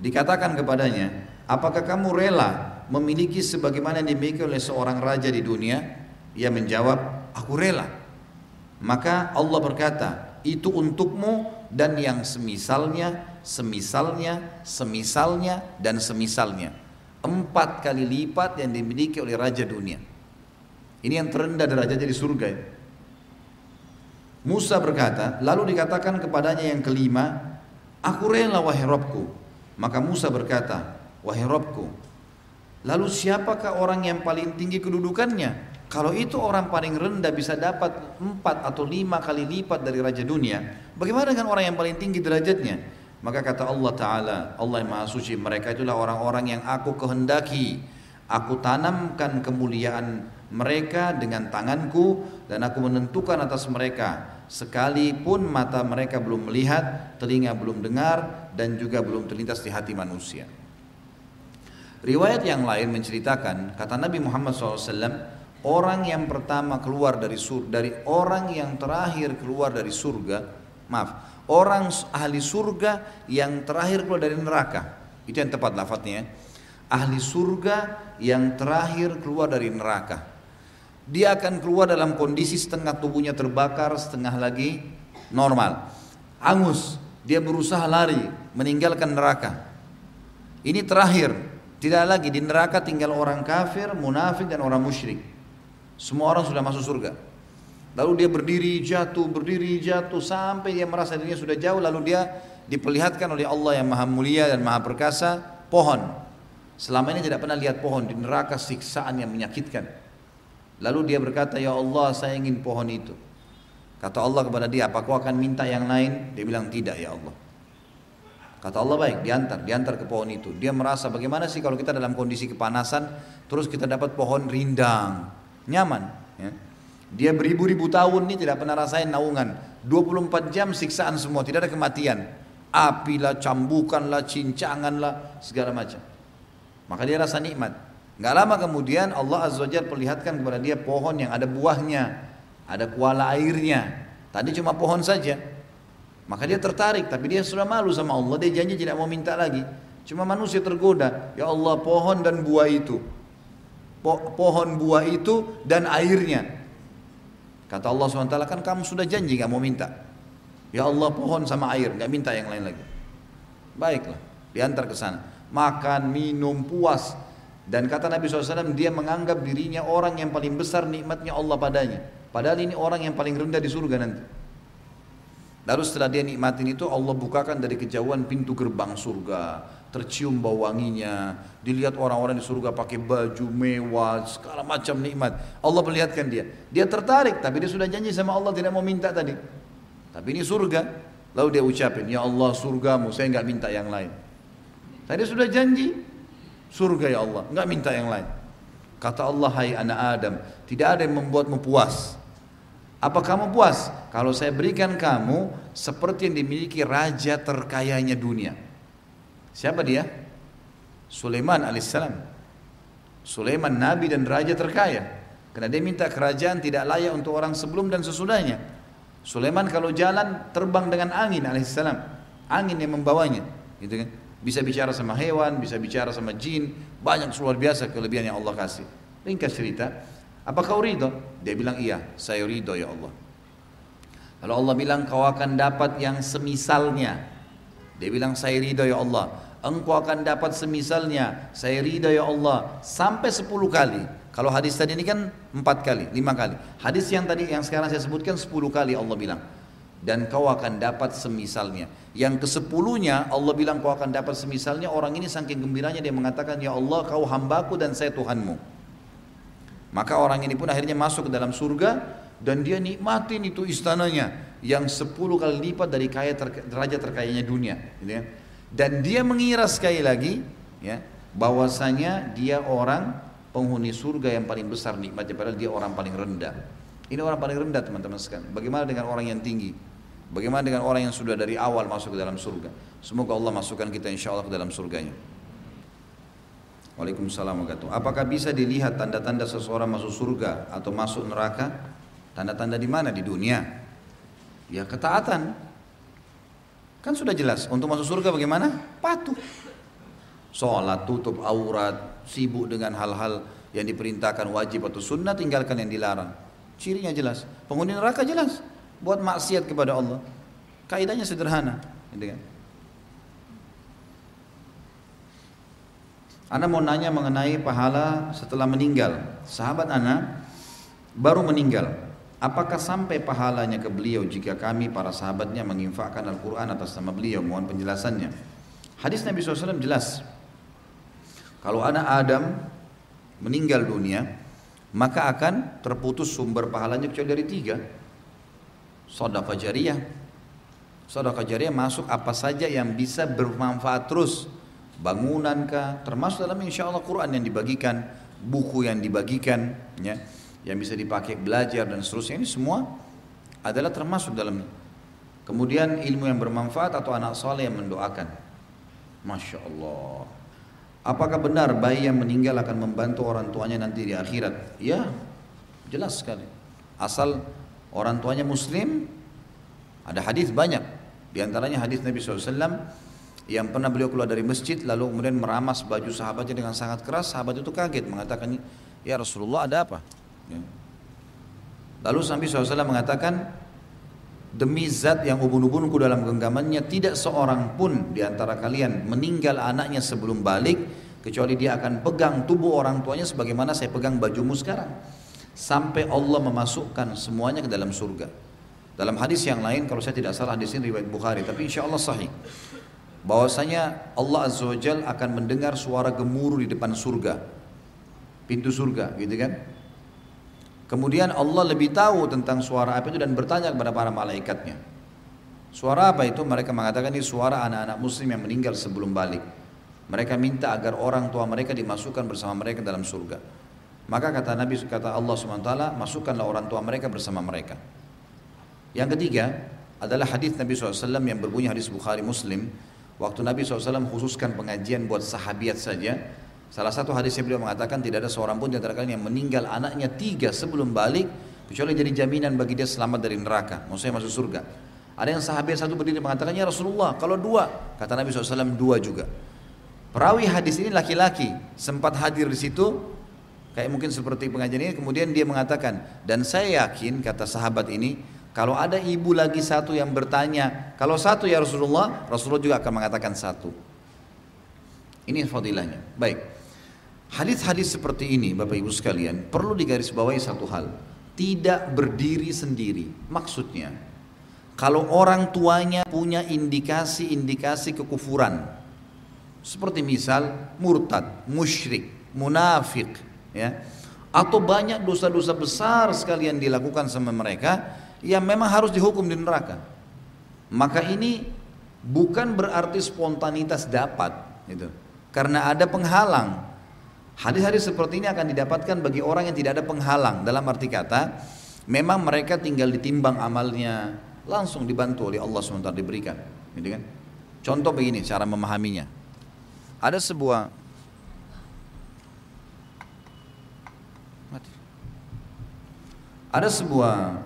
A: Dikatakan kepadanya, apakah kamu rela memiliki sebagaimana yang dimiliki oleh seorang raja di dunia? Ia menjawab, aku rela. Maka Allah berkata, itu untukmu dan yang semisalnya, semisalnya, semisalnya, dan semisalnya. Empat kali lipat yang dimiliki oleh raja dunia. Ini yang terendah derajatnya di surga. Musa berkata, lalu dikatakan kepadanya yang kelima, Aku rela wahai Robku. Maka Musa berkata, wahai Robku, lalu siapakah orang yang paling tinggi kedudukannya? Kalau itu orang paling rendah bisa dapat empat atau lima kali lipat dari raja dunia, bagaimana dengan orang yang paling tinggi derajatnya? Maka kata Allah Ta'ala, Allah yang Maha Suci, mereka itulah orang-orang yang aku kehendaki. Aku tanamkan kemuliaan mereka dengan tanganku dan aku menentukan atas mereka. Sekalipun mata mereka belum melihat, telinga belum dengar, dan juga belum terlintas di hati manusia. Riwayat yang lain menceritakan, kata Nabi Muhammad SAW, orang yang pertama keluar dari surga, dari orang yang terakhir keluar dari surga, maaf, orang ahli surga yang terakhir keluar dari neraka. Itu yang tepat lafadznya. Ya. Ahli surga yang terakhir keluar dari neraka. Dia akan keluar dalam kondisi setengah tubuhnya terbakar, setengah lagi normal. Angus, dia berusaha lari, meninggalkan neraka. Ini terakhir, tidak lagi di neraka tinggal orang kafir, munafik dan orang musyrik. Semua orang sudah masuk surga. Lalu dia berdiri jatuh, berdiri jatuh sampai dia merasa dirinya sudah jauh lalu dia diperlihatkan oleh Allah yang maha mulia dan maha perkasa pohon. Selama ini tidak pernah lihat pohon di neraka siksaan yang menyakitkan. Lalu dia berkata, "Ya Allah, saya ingin pohon itu." Kata Allah kepada dia, "Apa kau akan minta yang lain?" Dia bilang, "Tidak, ya Allah." Kata Allah baik, diantar, diantar ke pohon itu. Dia merasa bagaimana sih kalau kita dalam kondisi kepanasan, terus kita dapat pohon rindang, nyaman. Ya. Dia beribu-ribu tahun ini tidak pernah rasain naungan. 24 jam siksaan semua, tidak ada kematian. Api lah, cambukan lah, cincangan lah, segala macam. Maka dia rasa nikmat. Gak lama kemudian Allah Azza Jalla perlihatkan kepada dia pohon yang ada buahnya, ada kuala airnya. Tadi cuma pohon saja. Maka dia tertarik, tapi dia sudah malu sama Allah. Dia janji tidak mau minta lagi. Cuma manusia tergoda. Ya Allah pohon dan buah itu pohon buah itu dan airnya. Kata Allah SWT kan kamu sudah janji gak mau minta. Ya Allah pohon sama air, gak minta yang lain lagi. Baiklah, diantar ke sana. Makan, minum, puas. Dan kata Nabi SAW dia menganggap dirinya orang yang paling besar nikmatnya Allah padanya. Padahal ini orang yang paling rendah di surga nanti. Lalu setelah dia nikmatin itu Allah bukakan dari kejauhan pintu gerbang surga tercium bau wanginya, dilihat orang-orang di surga pakai baju mewah, segala macam nikmat. Allah perlihatkan dia. Dia tertarik, tapi dia sudah janji sama Allah tidak mau minta tadi. Tapi ini surga. Lalu dia ucapin, ya Allah surgamu, saya nggak minta yang lain. Tadi sudah janji, surga ya Allah, nggak minta yang lain. Kata Allah, hai anak Adam, tidak ada yang membuatmu puas. Apa kamu puas? Kalau saya berikan kamu seperti yang dimiliki raja terkayanya dunia. Siapa dia? Sulaiman alaihissalam. Sulaiman nabi dan raja terkaya. Karena dia minta kerajaan tidak layak untuk orang sebelum dan sesudahnya. Sulaiman kalau jalan terbang dengan angin alaihissalam. Angin yang membawanya. Gitu kan? Bisa bicara sama hewan, bisa bicara sama jin, banyak luar biasa kelebihan yang Allah kasih. Ringkas cerita, apa kau ridho? Dia bilang iya, saya ridho ya Allah. Kalau Allah bilang kau akan dapat yang semisalnya. Dia bilang saya ridho ya Allah. Engkau akan dapat semisalnya. Saya ridho ya Allah. Sampai sepuluh kali. Kalau hadis tadi ini kan empat kali, lima kali. Hadis yang tadi yang sekarang saya sebutkan sepuluh kali Allah bilang dan kau akan dapat semisalnya. Yang kesepuluhnya Allah bilang kau akan dapat semisalnya orang ini saking gembiranya dia mengatakan ya Allah kau hambaku dan saya Tuhanmu. Maka orang ini pun akhirnya masuk ke dalam surga dan dia nikmatin itu istananya yang sepuluh kali lipat dari kaya ter, derajat terkayanya dunia. Gitu ya. Dan dia mengira sekali lagi ya bahwasanya dia orang penghuni surga yang paling besar nikmatnya padahal dia orang paling rendah. Ini orang paling rendah teman-teman sekalian. Bagaimana dengan orang yang tinggi? Bagaimana dengan orang yang sudah dari awal masuk ke dalam surga? Semoga Allah masukkan kita insya Allah ke dalam surganya. Waalaikumsalam warahmatullahi Apakah bisa dilihat tanda-tanda seseorang masuk surga atau masuk neraka? Tanda-tanda di mana? Di dunia. Ya ketaatan. Kan sudah jelas. Untuk masuk surga bagaimana? Patuh. Sholat, tutup aurat, sibuk dengan hal-hal yang diperintahkan wajib atau sunnah, tinggalkan yang dilarang. Cirinya jelas. Penghuni neraka jelas buat maksiat kepada Allah. Kaidahnya sederhana, gitu kan? Anda mau nanya mengenai pahala setelah meninggal. Sahabat Ana baru meninggal. Apakah sampai pahalanya ke beliau jika kami para sahabatnya menginfakkan Al-Quran atas nama beliau? Mohon penjelasannya. Hadis Nabi SAW jelas. Kalau anak Adam meninggal dunia, maka akan terputus sumber pahalanya kecuali dari tiga Sodaka jariah. Sodaka jariah masuk apa saja yang bisa bermanfaat terus. Bangunan kah, termasuk dalam insya Allah Quran yang dibagikan, buku yang dibagikan, ya, yang bisa dipakai belajar dan seterusnya ini semua adalah termasuk dalam Kemudian ilmu yang bermanfaat atau anak soleh yang mendoakan. Masya Allah. Apakah benar bayi yang meninggal akan membantu orang tuanya nanti di akhirat? Ya, jelas sekali. Asal orang tuanya muslim ada hadis banyak di antaranya hadis Nabi SAW yang pernah beliau keluar dari masjid lalu kemudian meramas baju sahabatnya dengan sangat keras sahabat itu kaget mengatakan ya Rasulullah ada apa ya. lalu Nabi SAW mengatakan demi zat yang ubun-ubunku dalam genggamannya tidak seorang pun di antara kalian meninggal anaknya sebelum balik kecuali dia akan pegang tubuh orang tuanya sebagaimana saya pegang bajumu sekarang sampai Allah memasukkan semuanya ke dalam surga. Dalam hadis yang lain, kalau saya tidak salah hadis ini riwayat Bukhari, tapi insya Allah sahih. Bahwasanya Allah Azza wa Jal akan mendengar suara gemuruh di depan surga. Pintu surga, gitu kan? Kemudian Allah lebih tahu tentang suara apa itu dan bertanya kepada para malaikatnya. Suara apa itu? Mereka mengatakan ini suara anak-anak muslim yang meninggal sebelum balik. Mereka minta agar orang tua mereka dimasukkan bersama mereka dalam surga. Maka kata Nabi kata Allah SWT masukkanlah orang tua mereka bersama mereka. Yang ketiga adalah hadis Nabi SAW yang berbunyi hadis Bukhari Muslim. Waktu Nabi SAW khususkan pengajian buat sahabiat saja. Salah satu hadisnya beliau mengatakan tidak ada seorang pun di antara kalian yang meninggal anaknya tiga sebelum balik kecuali jadi jaminan bagi dia selamat dari neraka. Maksudnya masuk surga. Ada yang sahabat satu berdiri mengatakan ya Rasulullah kalau dua kata Nabi SAW dua juga. Perawi hadis ini laki-laki sempat hadir di situ Kayak mungkin seperti pengajian ini kemudian dia mengatakan dan saya yakin kata sahabat ini kalau ada ibu lagi satu yang bertanya kalau satu ya Rasulullah Rasulullah juga akan mengatakan satu. Ini fadilahnya. Baik. Hadis-hadis seperti ini Bapak Ibu sekalian perlu digarisbawahi satu hal. Tidak berdiri sendiri. Maksudnya kalau orang tuanya punya indikasi-indikasi kekufuran seperti misal murtad, musyrik, munafik, ya atau banyak dosa-dosa besar sekali yang dilakukan sama mereka yang memang harus dihukum di neraka Maka ini bukan berarti spontanitas dapat, gitu. Karena ada penghalang. Hadis-hadis seperti ini akan didapatkan bagi orang yang tidak ada penghalang. Dalam arti kata, memang mereka tinggal ditimbang amalnya, langsung dibantu oleh Allah SWT diberikan. Gitu kan? Contoh begini cara memahaminya. Ada sebuah Ada sebuah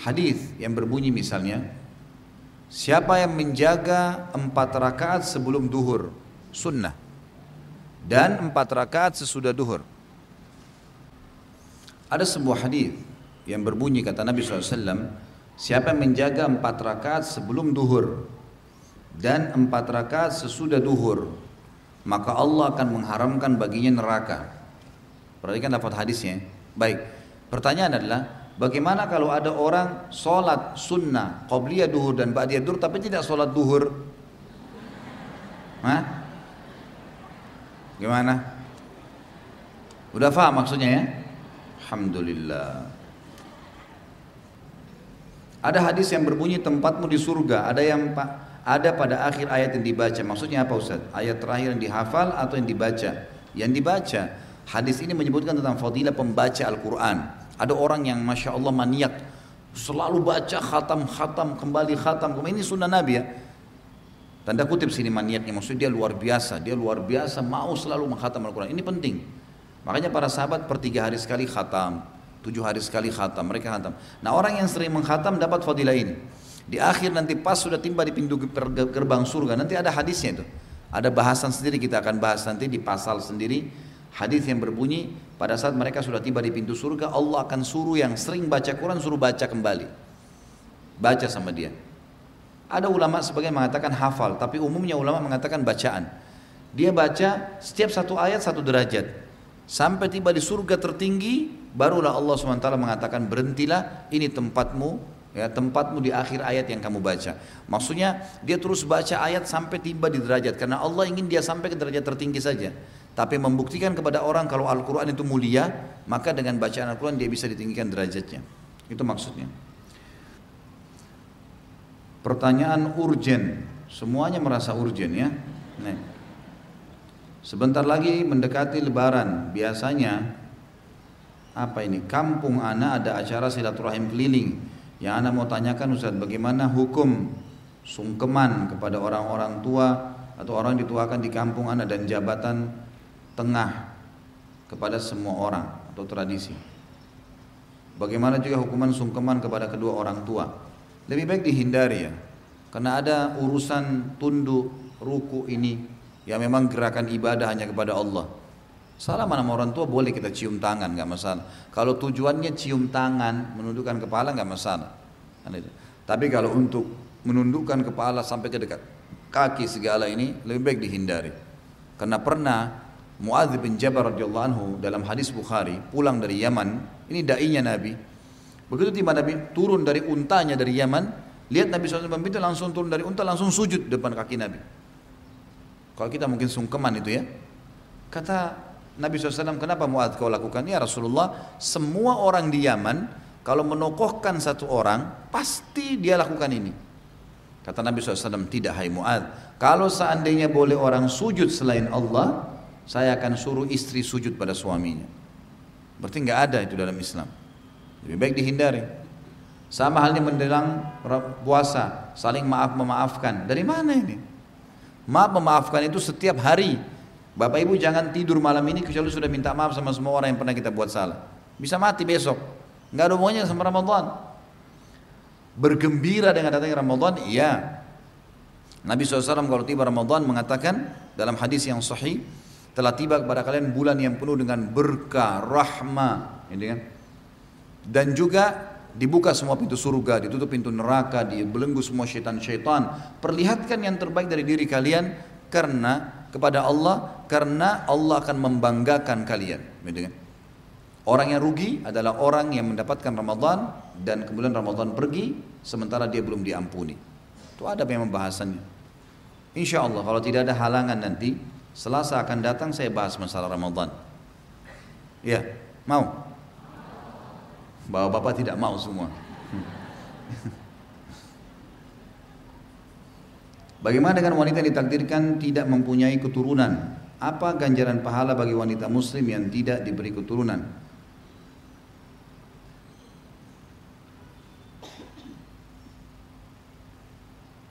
A: hadis yang berbunyi misalnya, siapa yang menjaga empat rakaat sebelum duhur, sunnah, dan empat rakaat sesudah duhur. Ada sebuah hadis yang berbunyi kata Nabi SAW, siapa yang menjaga empat rakaat sebelum duhur dan empat rakaat sesudah duhur, maka Allah akan mengharamkan baginya neraka. Perhatikan dapat hadisnya. Baik, Pertanyaan adalah, bagaimana kalau ada orang sholat sunnah, qobliyah duhur dan ba'diyah duhur tapi tidak sholat duhur? Hah? Gimana? Udah faham maksudnya ya? Alhamdulillah. Ada hadis yang berbunyi tempatmu di surga, ada yang ada pada akhir ayat yang dibaca. Maksudnya apa Ustaz? Ayat terakhir yang dihafal atau yang dibaca? Yang dibaca. Hadis ini menyebutkan tentang fadilah pembaca Al-Quran. Ada orang yang Masya Allah maniak. Selalu baca khatam-khatam, kembali khatam. Ini sunnah Nabi ya. Tanda kutip sini maniaknya. Maksudnya dia luar biasa. Dia luar biasa mau selalu menghatam Al-Quran. Ini penting. Makanya para sahabat per tiga hari sekali khatam. Tujuh hari sekali khatam. Mereka khatam. Nah orang yang sering menghatam dapat fadilah ini. Di akhir nanti pas sudah tiba di pintu gerbang surga. Nanti ada hadisnya itu. Ada bahasan sendiri kita akan bahas nanti di pasal sendiri Hadis yang berbunyi pada saat mereka sudah tiba di pintu surga Allah akan suruh yang sering baca Quran suruh baca kembali. Baca sama dia. Ada ulama sebagian mengatakan hafal, tapi umumnya ulama mengatakan bacaan. Dia baca setiap satu ayat satu derajat. Sampai tiba di surga tertinggi, barulah Allah SWT mengatakan berhentilah, ini tempatmu, ya tempatmu di akhir ayat yang kamu baca. Maksudnya dia terus baca ayat sampai tiba di derajat, karena Allah ingin dia sampai ke derajat tertinggi saja. Tapi membuktikan kepada orang kalau Al-Quran itu mulia, maka dengan bacaan Al-Quran dia bisa ditinggikan derajatnya. Itu maksudnya. Pertanyaan urgen, semuanya merasa urgen ya. Nih. Sebentar lagi mendekati lebaran, biasanya apa ini? Kampung Ana ada acara silaturahim keliling. Yang Ana mau tanyakan Ustaz, bagaimana hukum sungkeman kepada orang-orang tua atau orang dituakan di kampung Ana dan jabatan tengah kepada semua orang atau tradisi. Bagaimana juga hukuman sungkeman kepada kedua orang tua. Lebih baik dihindari ya. Karena ada urusan tunduk, ruku ini yang memang gerakan ibadah hanya kepada Allah. Salah mana orang tua boleh kita cium tangan nggak masalah. Kalau tujuannya cium tangan, menundukkan kepala nggak masalah. Tapi kalau untuk menundukkan kepala sampai ke dekat kaki segala ini lebih baik dihindari. Karena pernah Muadz bin Jabal radhiyallahu anhu dalam hadis Bukhari pulang dari Yaman, ini dai-nya Nabi. Begitu tiba Nabi turun dari untanya dari Yaman, lihat Nabi SAW itu langsung turun dari unta langsung sujud depan kaki Nabi. Kalau kita mungkin sungkeman itu ya. Kata Nabi SAW, kenapa Muadz kau lakukan? Ya Rasulullah, semua orang di Yaman kalau menokohkan satu orang, pasti dia lakukan ini. Kata Nabi SAW, tidak hai Muadz. Kalau seandainya boleh orang sujud selain Allah, saya akan suruh istri sujud pada suaminya. Berarti nggak ada itu dalam Islam. Lebih baik dihindari. Sama halnya menjelang puasa, saling maaf memaafkan. Dari mana ini? Maaf memaafkan itu setiap hari. Bapak Ibu jangan tidur malam ini kecuali sudah minta maaf sama semua orang yang pernah kita buat salah. Bisa mati besok. Nggak ada hubungannya sama Ramadan. Bergembira dengan datangnya Ramadan, iya. Nabi SAW kalau tiba Ramadan mengatakan dalam hadis yang sahih, telah tiba kepada kalian bulan yang penuh dengan berkah, rahmah, gitu kan? Dan juga dibuka semua pintu surga, ditutup pintu neraka, dibelenggu semua syaitan-syaitan. Perlihatkan yang terbaik dari diri kalian karena kepada Allah, karena Allah akan membanggakan kalian? Orang yang rugi adalah orang yang mendapatkan Ramadan dan kemudian Ramadan pergi sementara dia belum diampuni. Itu ada memang bahasannya. Insya Allah kalau tidak ada halangan nanti Selasa akan datang saya bahas masalah Ramadan. Ya, mau? Bapak-bapak tidak mau semua. Bagaimana dengan wanita yang ditakdirkan tidak mempunyai keturunan? Apa ganjaran pahala bagi wanita muslim yang tidak diberi keturunan?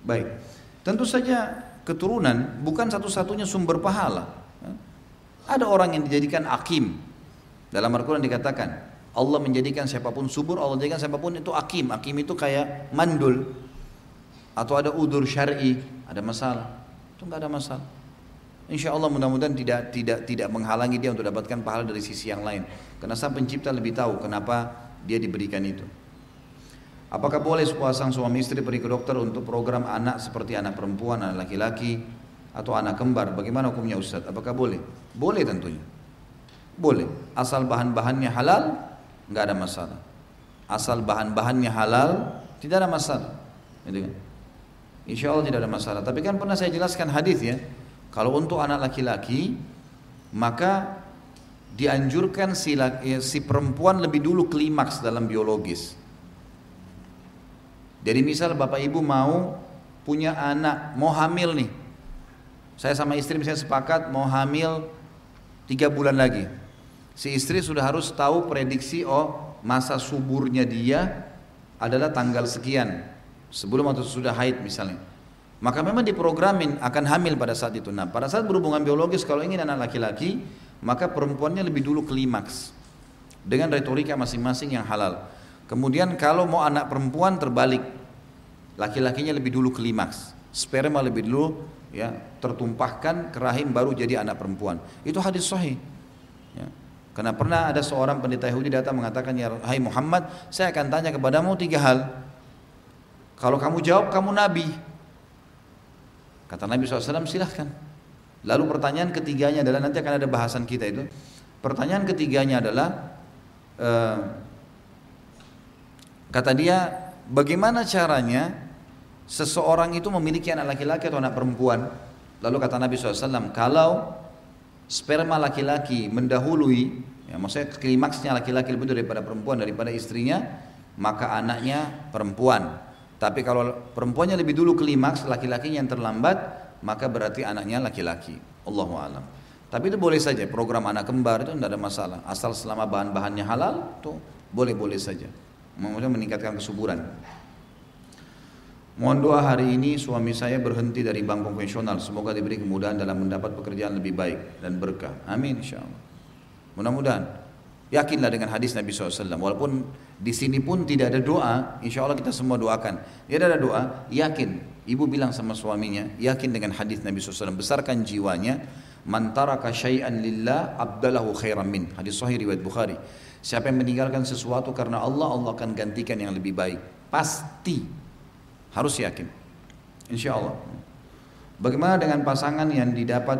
A: Baik, tentu saja keturunan bukan satu-satunya sumber pahala. Ada orang yang dijadikan akim. Dalam Al-Quran dikatakan, Allah menjadikan siapa pun subur, Allah menjadikan siapa pun itu akim. Akim itu kayak mandul. Atau ada udur syar'i, ada masalah. Itu nggak ada masalah. Insya Allah mudah-mudahan tidak tidak tidak menghalangi dia untuk dapatkan pahala dari sisi yang lain. Karena sang pencipta lebih tahu kenapa dia diberikan itu. Apakah boleh sepasang suami istri pergi ke dokter untuk program anak seperti anak perempuan, anak laki-laki, atau anak kembar? Bagaimana hukumnya Ustaz? Apakah boleh? Boleh tentunya. Boleh. Asal bahan-bahannya halal, nggak ada masalah. Asal bahan-bahannya halal, tidak ada masalah. Gitu kan? Insya Allah tidak ada masalah. Tapi kan pernah saya jelaskan hadis ya. Kalau untuk anak laki-laki, maka dianjurkan si, si perempuan lebih dulu klimaks dalam biologis. Jadi misal bapak ibu mau punya anak, mau hamil nih. Saya sama istri misalnya sepakat mau hamil tiga bulan lagi. Si istri sudah harus tahu prediksi oh masa suburnya dia adalah tanggal sekian sebelum atau sudah haid misalnya maka memang diprogramin akan hamil pada saat itu nah pada saat berhubungan biologis kalau ingin anak laki-laki maka perempuannya lebih dulu klimaks dengan retorika masing-masing yang halal kemudian kalau mau anak perempuan terbalik laki-lakinya lebih dulu klimaks sperma lebih dulu ya tertumpahkan ke rahim baru jadi anak perempuan itu hadis sahih ya. karena pernah ada seorang pendeta Yahudi datang mengatakan ya Hai Muhammad saya akan tanya kepadamu tiga hal kalau kamu jawab kamu nabi. Kata Nabi SAW silahkan. Lalu pertanyaan ketiganya adalah nanti akan ada bahasan kita itu. Pertanyaan ketiganya adalah uh, kata dia bagaimana caranya seseorang itu memiliki anak laki-laki atau anak perempuan? Lalu kata Nabi SAW kalau sperma laki-laki mendahului, ya maksudnya klimaksnya laki-laki lebih daripada perempuan daripada istrinya, maka anaknya perempuan. Tapi kalau perempuannya lebih dulu klimaks, laki-lakinya yang terlambat, maka berarti anaknya laki-laki. Allahu alam. Tapi itu boleh saja, program anak kembar itu tidak ada masalah. Asal selama bahan-bahannya halal, itu boleh-boleh saja. Maksudnya meningkatkan kesuburan. Mohon doa hari ini suami saya berhenti dari bank konvensional. Semoga diberi kemudahan dalam mendapat pekerjaan lebih baik dan berkah. Amin insya Allah. Mudah-mudahan. Yakinlah dengan hadis Nabi SAW. Walaupun di sini pun tidak ada doa, insya Allah kita semua doakan. Tidak ada doa, yakin. Ibu bilang sama suaminya, yakin dengan hadis Nabi SAW. Besarkan jiwanya. Mantaraka syai'an lillah abdalahu khairan min. Hadis sahih riwayat Bukhari. Siapa yang meninggalkan sesuatu karena Allah, Allah akan gantikan yang lebih baik. Pasti. Harus yakin. Insya Allah. Bagaimana dengan pasangan yang didapat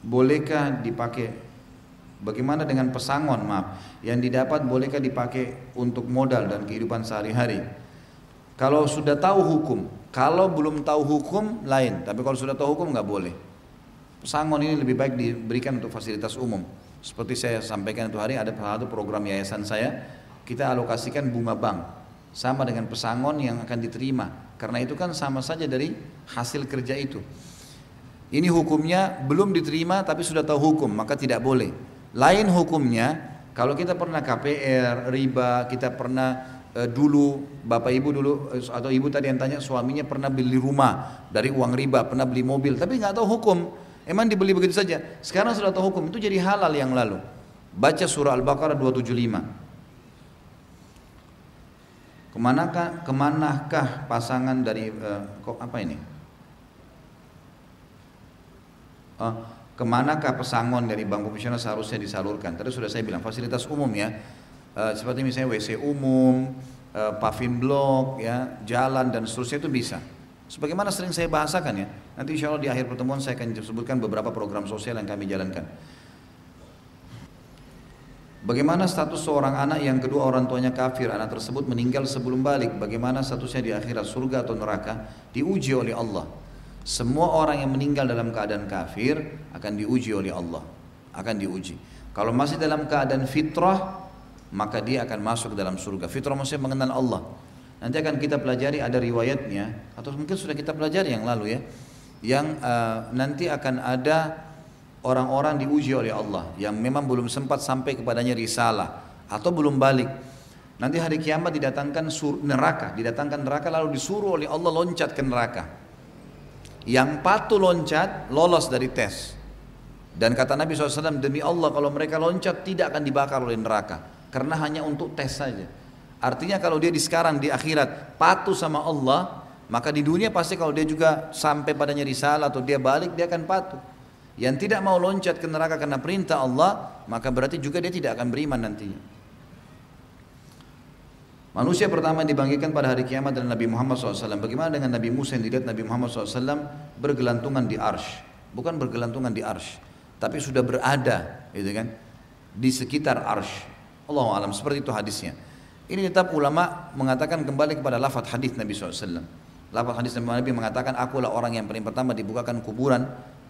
A: bolehkah dipakai Bagaimana dengan pesangon, maaf, yang didapat bolehkah dipakai untuk modal dan kehidupan sehari-hari? Kalau sudah tahu hukum, kalau belum tahu hukum lain, tapi kalau sudah tahu hukum nggak boleh. Pesangon ini lebih baik diberikan untuk fasilitas umum. Seperti saya sampaikan itu hari ada satu program yayasan saya, kita alokasikan bunga bank sama dengan pesangon yang akan diterima. Karena itu kan sama saja dari hasil kerja itu. Ini hukumnya belum diterima tapi sudah tahu hukum, maka tidak boleh. Lain hukumnya kalau kita pernah KPR, riba, kita pernah e, dulu bapak ibu dulu e, atau ibu tadi yang tanya suaminya pernah beli rumah dari uang riba, pernah beli mobil, tapi nggak tahu hukum. Emang dibeli begitu saja. Sekarang sudah tahu hukum itu jadi halal yang lalu. Baca surah Al-Baqarah 275. Ke manakah, ke manakah pasangan dari uh, kok apa ini? Uh, ke manakah pesangon dari bank konvensional seharusnya disalurkan? Tadi sudah saya bilang fasilitas umum ya, e, seperti misalnya WC umum, e, paving blok, ya, jalan dan seterusnya itu bisa. Sebagaimana sering saya bahasakan ya, nanti insya Allah di akhir pertemuan saya akan sebutkan beberapa program sosial yang kami jalankan. Bagaimana status seorang anak yang kedua orang tuanya kafir, anak tersebut meninggal sebelum balik, bagaimana statusnya di akhirat surga atau neraka, diuji oleh Allah. Semua orang yang meninggal dalam keadaan kafir akan diuji oleh Allah. Akan diuji. Kalau masih dalam keadaan fitrah, maka dia akan masuk dalam surga. Fitrah maksudnya mengenal Allah. Nanti akan kita pelajari ada riwayatnya atau mungkin sudah kita pelajari yang lalu ya. Yang uh, nanti akan ada orang-orang diuji oleh Allah yang memang belum sempat sampai kepadanya risalah atau belum balik. Nanti hari kiamat didatangkan sur, neraka, didatangkan neraka lalu disuruh oleh Allah loncat ke neraka. Yang patuh loncat lolos dari tes. Dan kata Nabi SAW, demi Allah kalau mereka loncat tidak akan dibakar oleh neraka. Karena hanya untuk tes saja. Artinya kalau dia di sekarang di akhirat patuh sama Allah, maka di dunia pasti kalau dia juga sampai padanya risalah atau dia balik dia akan patuh. Yang tidak mau loncat ke neraka karena perintah Allah, maka berarti juga dia tidak akan beriman nantinya. Manusia pertama yang dibangkitkan pada hari kiamat adalah Nabi Muhammad SAW. Bagaimana dengan Nabi Musa yang dilihat Nabi Muhammad SAW bergelantungan di arsh. Bukan bergelantungan di arsh tapi sudah berada gitu kan di sekitar arsh Allah alam seperti itu hadisnya ini tetap ulama mengatakan kembali kepada lafadz hadis Nabi SAW lafadz hadis Nabi mengatakan akulah orang yang paling pertama dibukakan kuburan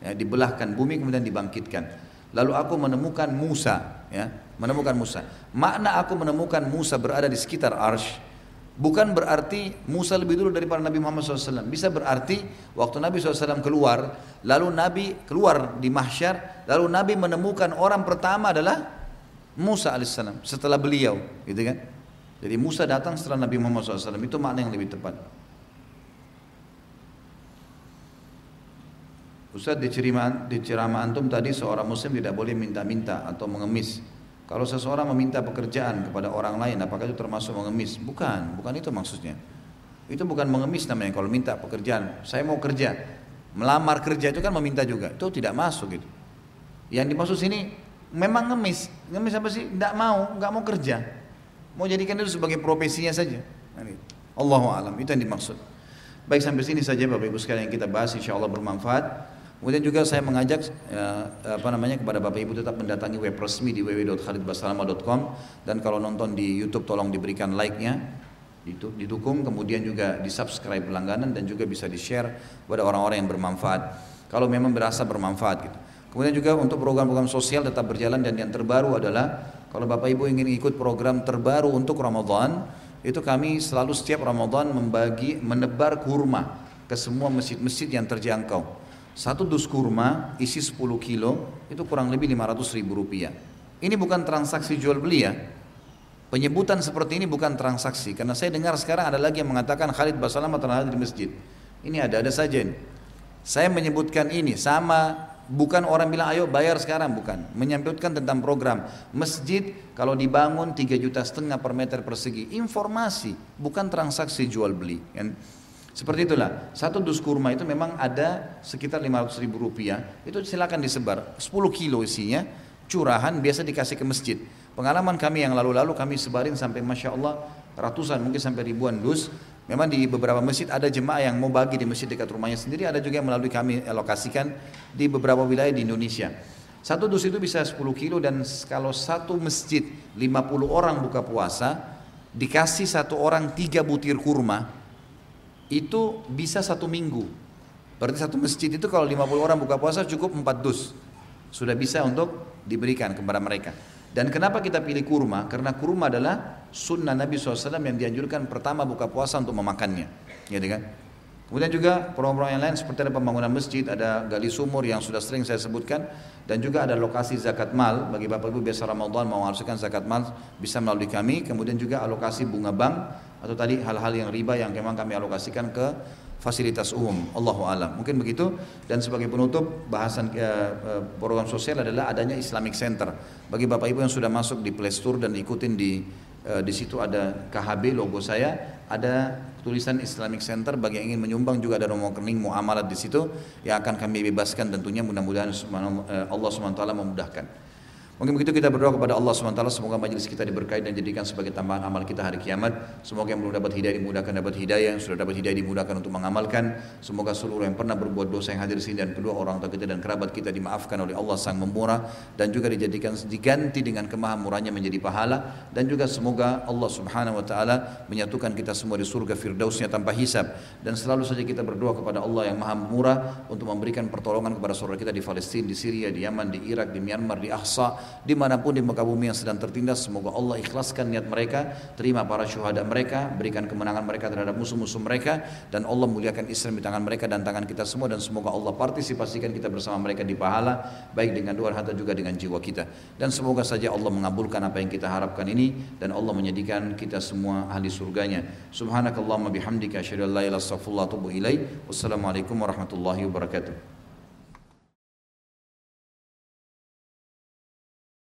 A: ya, dibelahkan bumi kemudian dibangkitkan lalu aku menemukan Musa ya menemukan Musa makna aku menemukan Musa berada di sekitar arsh Bukan berarti Musa lebih dulu daripada Nabi Muhammad SAW. Bisa berarti waktu Nabi SAW keluar, lalu Nabi keluar di mahsyar, lalu Nabi menemukan orang pertama adalah Musa AS setelah beliau, gitu kan? Jadi Musa datang setelah Nabi Muhammad SAW. Itu makna yang lebih tepat. Ustaz di ceramah, di ceramah antum tadi seorang muslim tidak boleh minta-minta atau mengemis. Kalau seseorang meminta pekerjaan kepada orang lain, apakah itu termasuk mengemis? Bukan, bukan itu maksudnya. Itu bukan mengemis namanya kalau minta pekerjaan. Saya mau kerja, melamar kerja itu kan meminta juga. Itu tidak masuk gitu. Yang dimaksud sini memang ngemis. Ngemis apa sih? Tidak mau, nggak mau kerja. Mau jadikan itu sebagai profesinya saja. Allahu alam, itu yang dimaksud. Baik sampai sini saja Bapak Ibu sekalian yang kita bahas insya Allah bermanfaat. Kemudian juga saya mengajak ya, apa namanya kepada Bapak Ibu tetap mendatangi web resmi di www.khalidbasalama.com dan kalau nonton di YouTube tolong diberikan like-nya didukung kemudian juga di subscribe langganan dan juga bisa di share kepada orang-orang yang bermanfaat kalau memang berasa bermanfaat gitu. Kemudian juga untuk program-program sosial tetap berjalan dan yang terbaru adalah kalau Bapak Ibu ingin ikut program terbaru untuk Ramadan itu kami selalu setiap Ramadan membagi menebar kurma ke semua masjid-masjid yang terjangkau. Satu dus kurma isi 10 kilo itu kurang lebih 500 ribu rupiah. Ini bukan transaksi jual beli ya. Penyebutan seperti ini bukan transaksi karena saya dengar sekarang ada lagi yang mengatakan Khalid Basalamah telah di masjid. Ini ada-ada saja ini. Saya menyebutkan ini sama bukan orang bilang ayo bayar sekarang bukan. Menyampaikan tentang program masjid kalau dibangun 3 juta setengah per meter persegi. Informasi bukan transaksi jual beli. Kan? Seperti itulah, satu dus kurma itu memang ada sekitar 500 ribu rupiah, itu silakan disebar, 10 kilo isinya, curahan biasa dikasih ke masjid. Pengalaman kami yang lalu-lalu kami sebarin sampai Masya Allah ratusan mungkin sampai ribuan dus. Memang di beberapa masjid ada jemaah yang mau bagi di masjid dekat rumahnya sendiri, ada juga yang melalui kami alokasikan di beberapa wilayah di Indonesia. Satu dus itu bisa 10 kilo dan kalau satu masjid 50 orang buka puasa, dikasih satu orang tiga butir kurma, itu bisa satu minggu. Berarti satu masjid itu kalau 50 orang buka puasa cukup 4 dus. Sudah bisa untuk diberikan kepada mereka. Dan kenapa kita pilih kurma? Karena kurma adalah sunnah Nabi SAW yang dianjurkan pertama buka puasa untuk memakannya. Ya kan? Kemudian juga program-program yang lain seperti ada pembangunan masjid, ada gali sumur yang sudah sering saya sebutkan dan juga ada lokasi zakat mal bagi Bapak Ibu biasa Ramadan mau menghasilkan zakat mal bisa melalui kami, kemudian juga alokasi bunga bank atau tadi hal-hal yang riba yang memang kami alokasikan ke fasilitas umum. Allahu alam. Mungkin begitu dan sebagai penutup bahasan uh, program sosial adalah adanya Islamic Center. Bagi Bapak Ibu yang sudah masuk di Play Store dan ikutin di uh, di situ ada KHB logo saya, ada tulisan Islamic Center bagi yang ingin menyumbang juga ada nomor rekening muamalat di situ yang akan kami bebaskan tentunya mudah-mudahan Allah SWT memudahkan. Mungkin begitu kita berdoa kepada Allah SWT semoga majelis kita diberkahi dan jadikan sebagai tambahan amal kita hari kiamat. Semoga yang belum dapat hidayah dimudahkan dapat hidayah, yang sudah dapat hidayah dimudahkan untuk mengamalkan. Semoga seluruh yang pernah berbuat dosa yang hadir sini dan kedua orang tua kita dan kerabat kita dimaafkan oleh Allah Sang Memurah dan juga dijadikan diganti dengan kemahamurahnya menjadi pahala dan juga semoga Allah Subhanahu wa taala menyatukan kita semua di surga firdausnya tanpa hisab dan selalu saja kita berdoa kepada Allah yang Maha Murah untuk memberikan pertolongan kepada saudara kita di Palestina, di Syria, di Yaman, di Irak, di Myanmar, di Ahsa di mana pun di muka bumi yang sedang tertindas semoga Allah ikhlaskan niat mereka terima para syuhada mereka berikan kemenangan mereka terhadap musuh-musuh mereka dan Allah muliakan Islam di tangan mereka dan tangan kita semua dan semoga Allah partisipasikan kita bersama mereka di pahala baik dengan dua harta juga dengan jiwa kita. Dan semoga saja Allah mengabulkan apa yang kita harapkan ini dan Allah menjadikan kita semua ahli surganya. Subhanakallahumma bihamdika asyhadu an la ilaha wassalamualaikum warahmatullahi wabarakatuh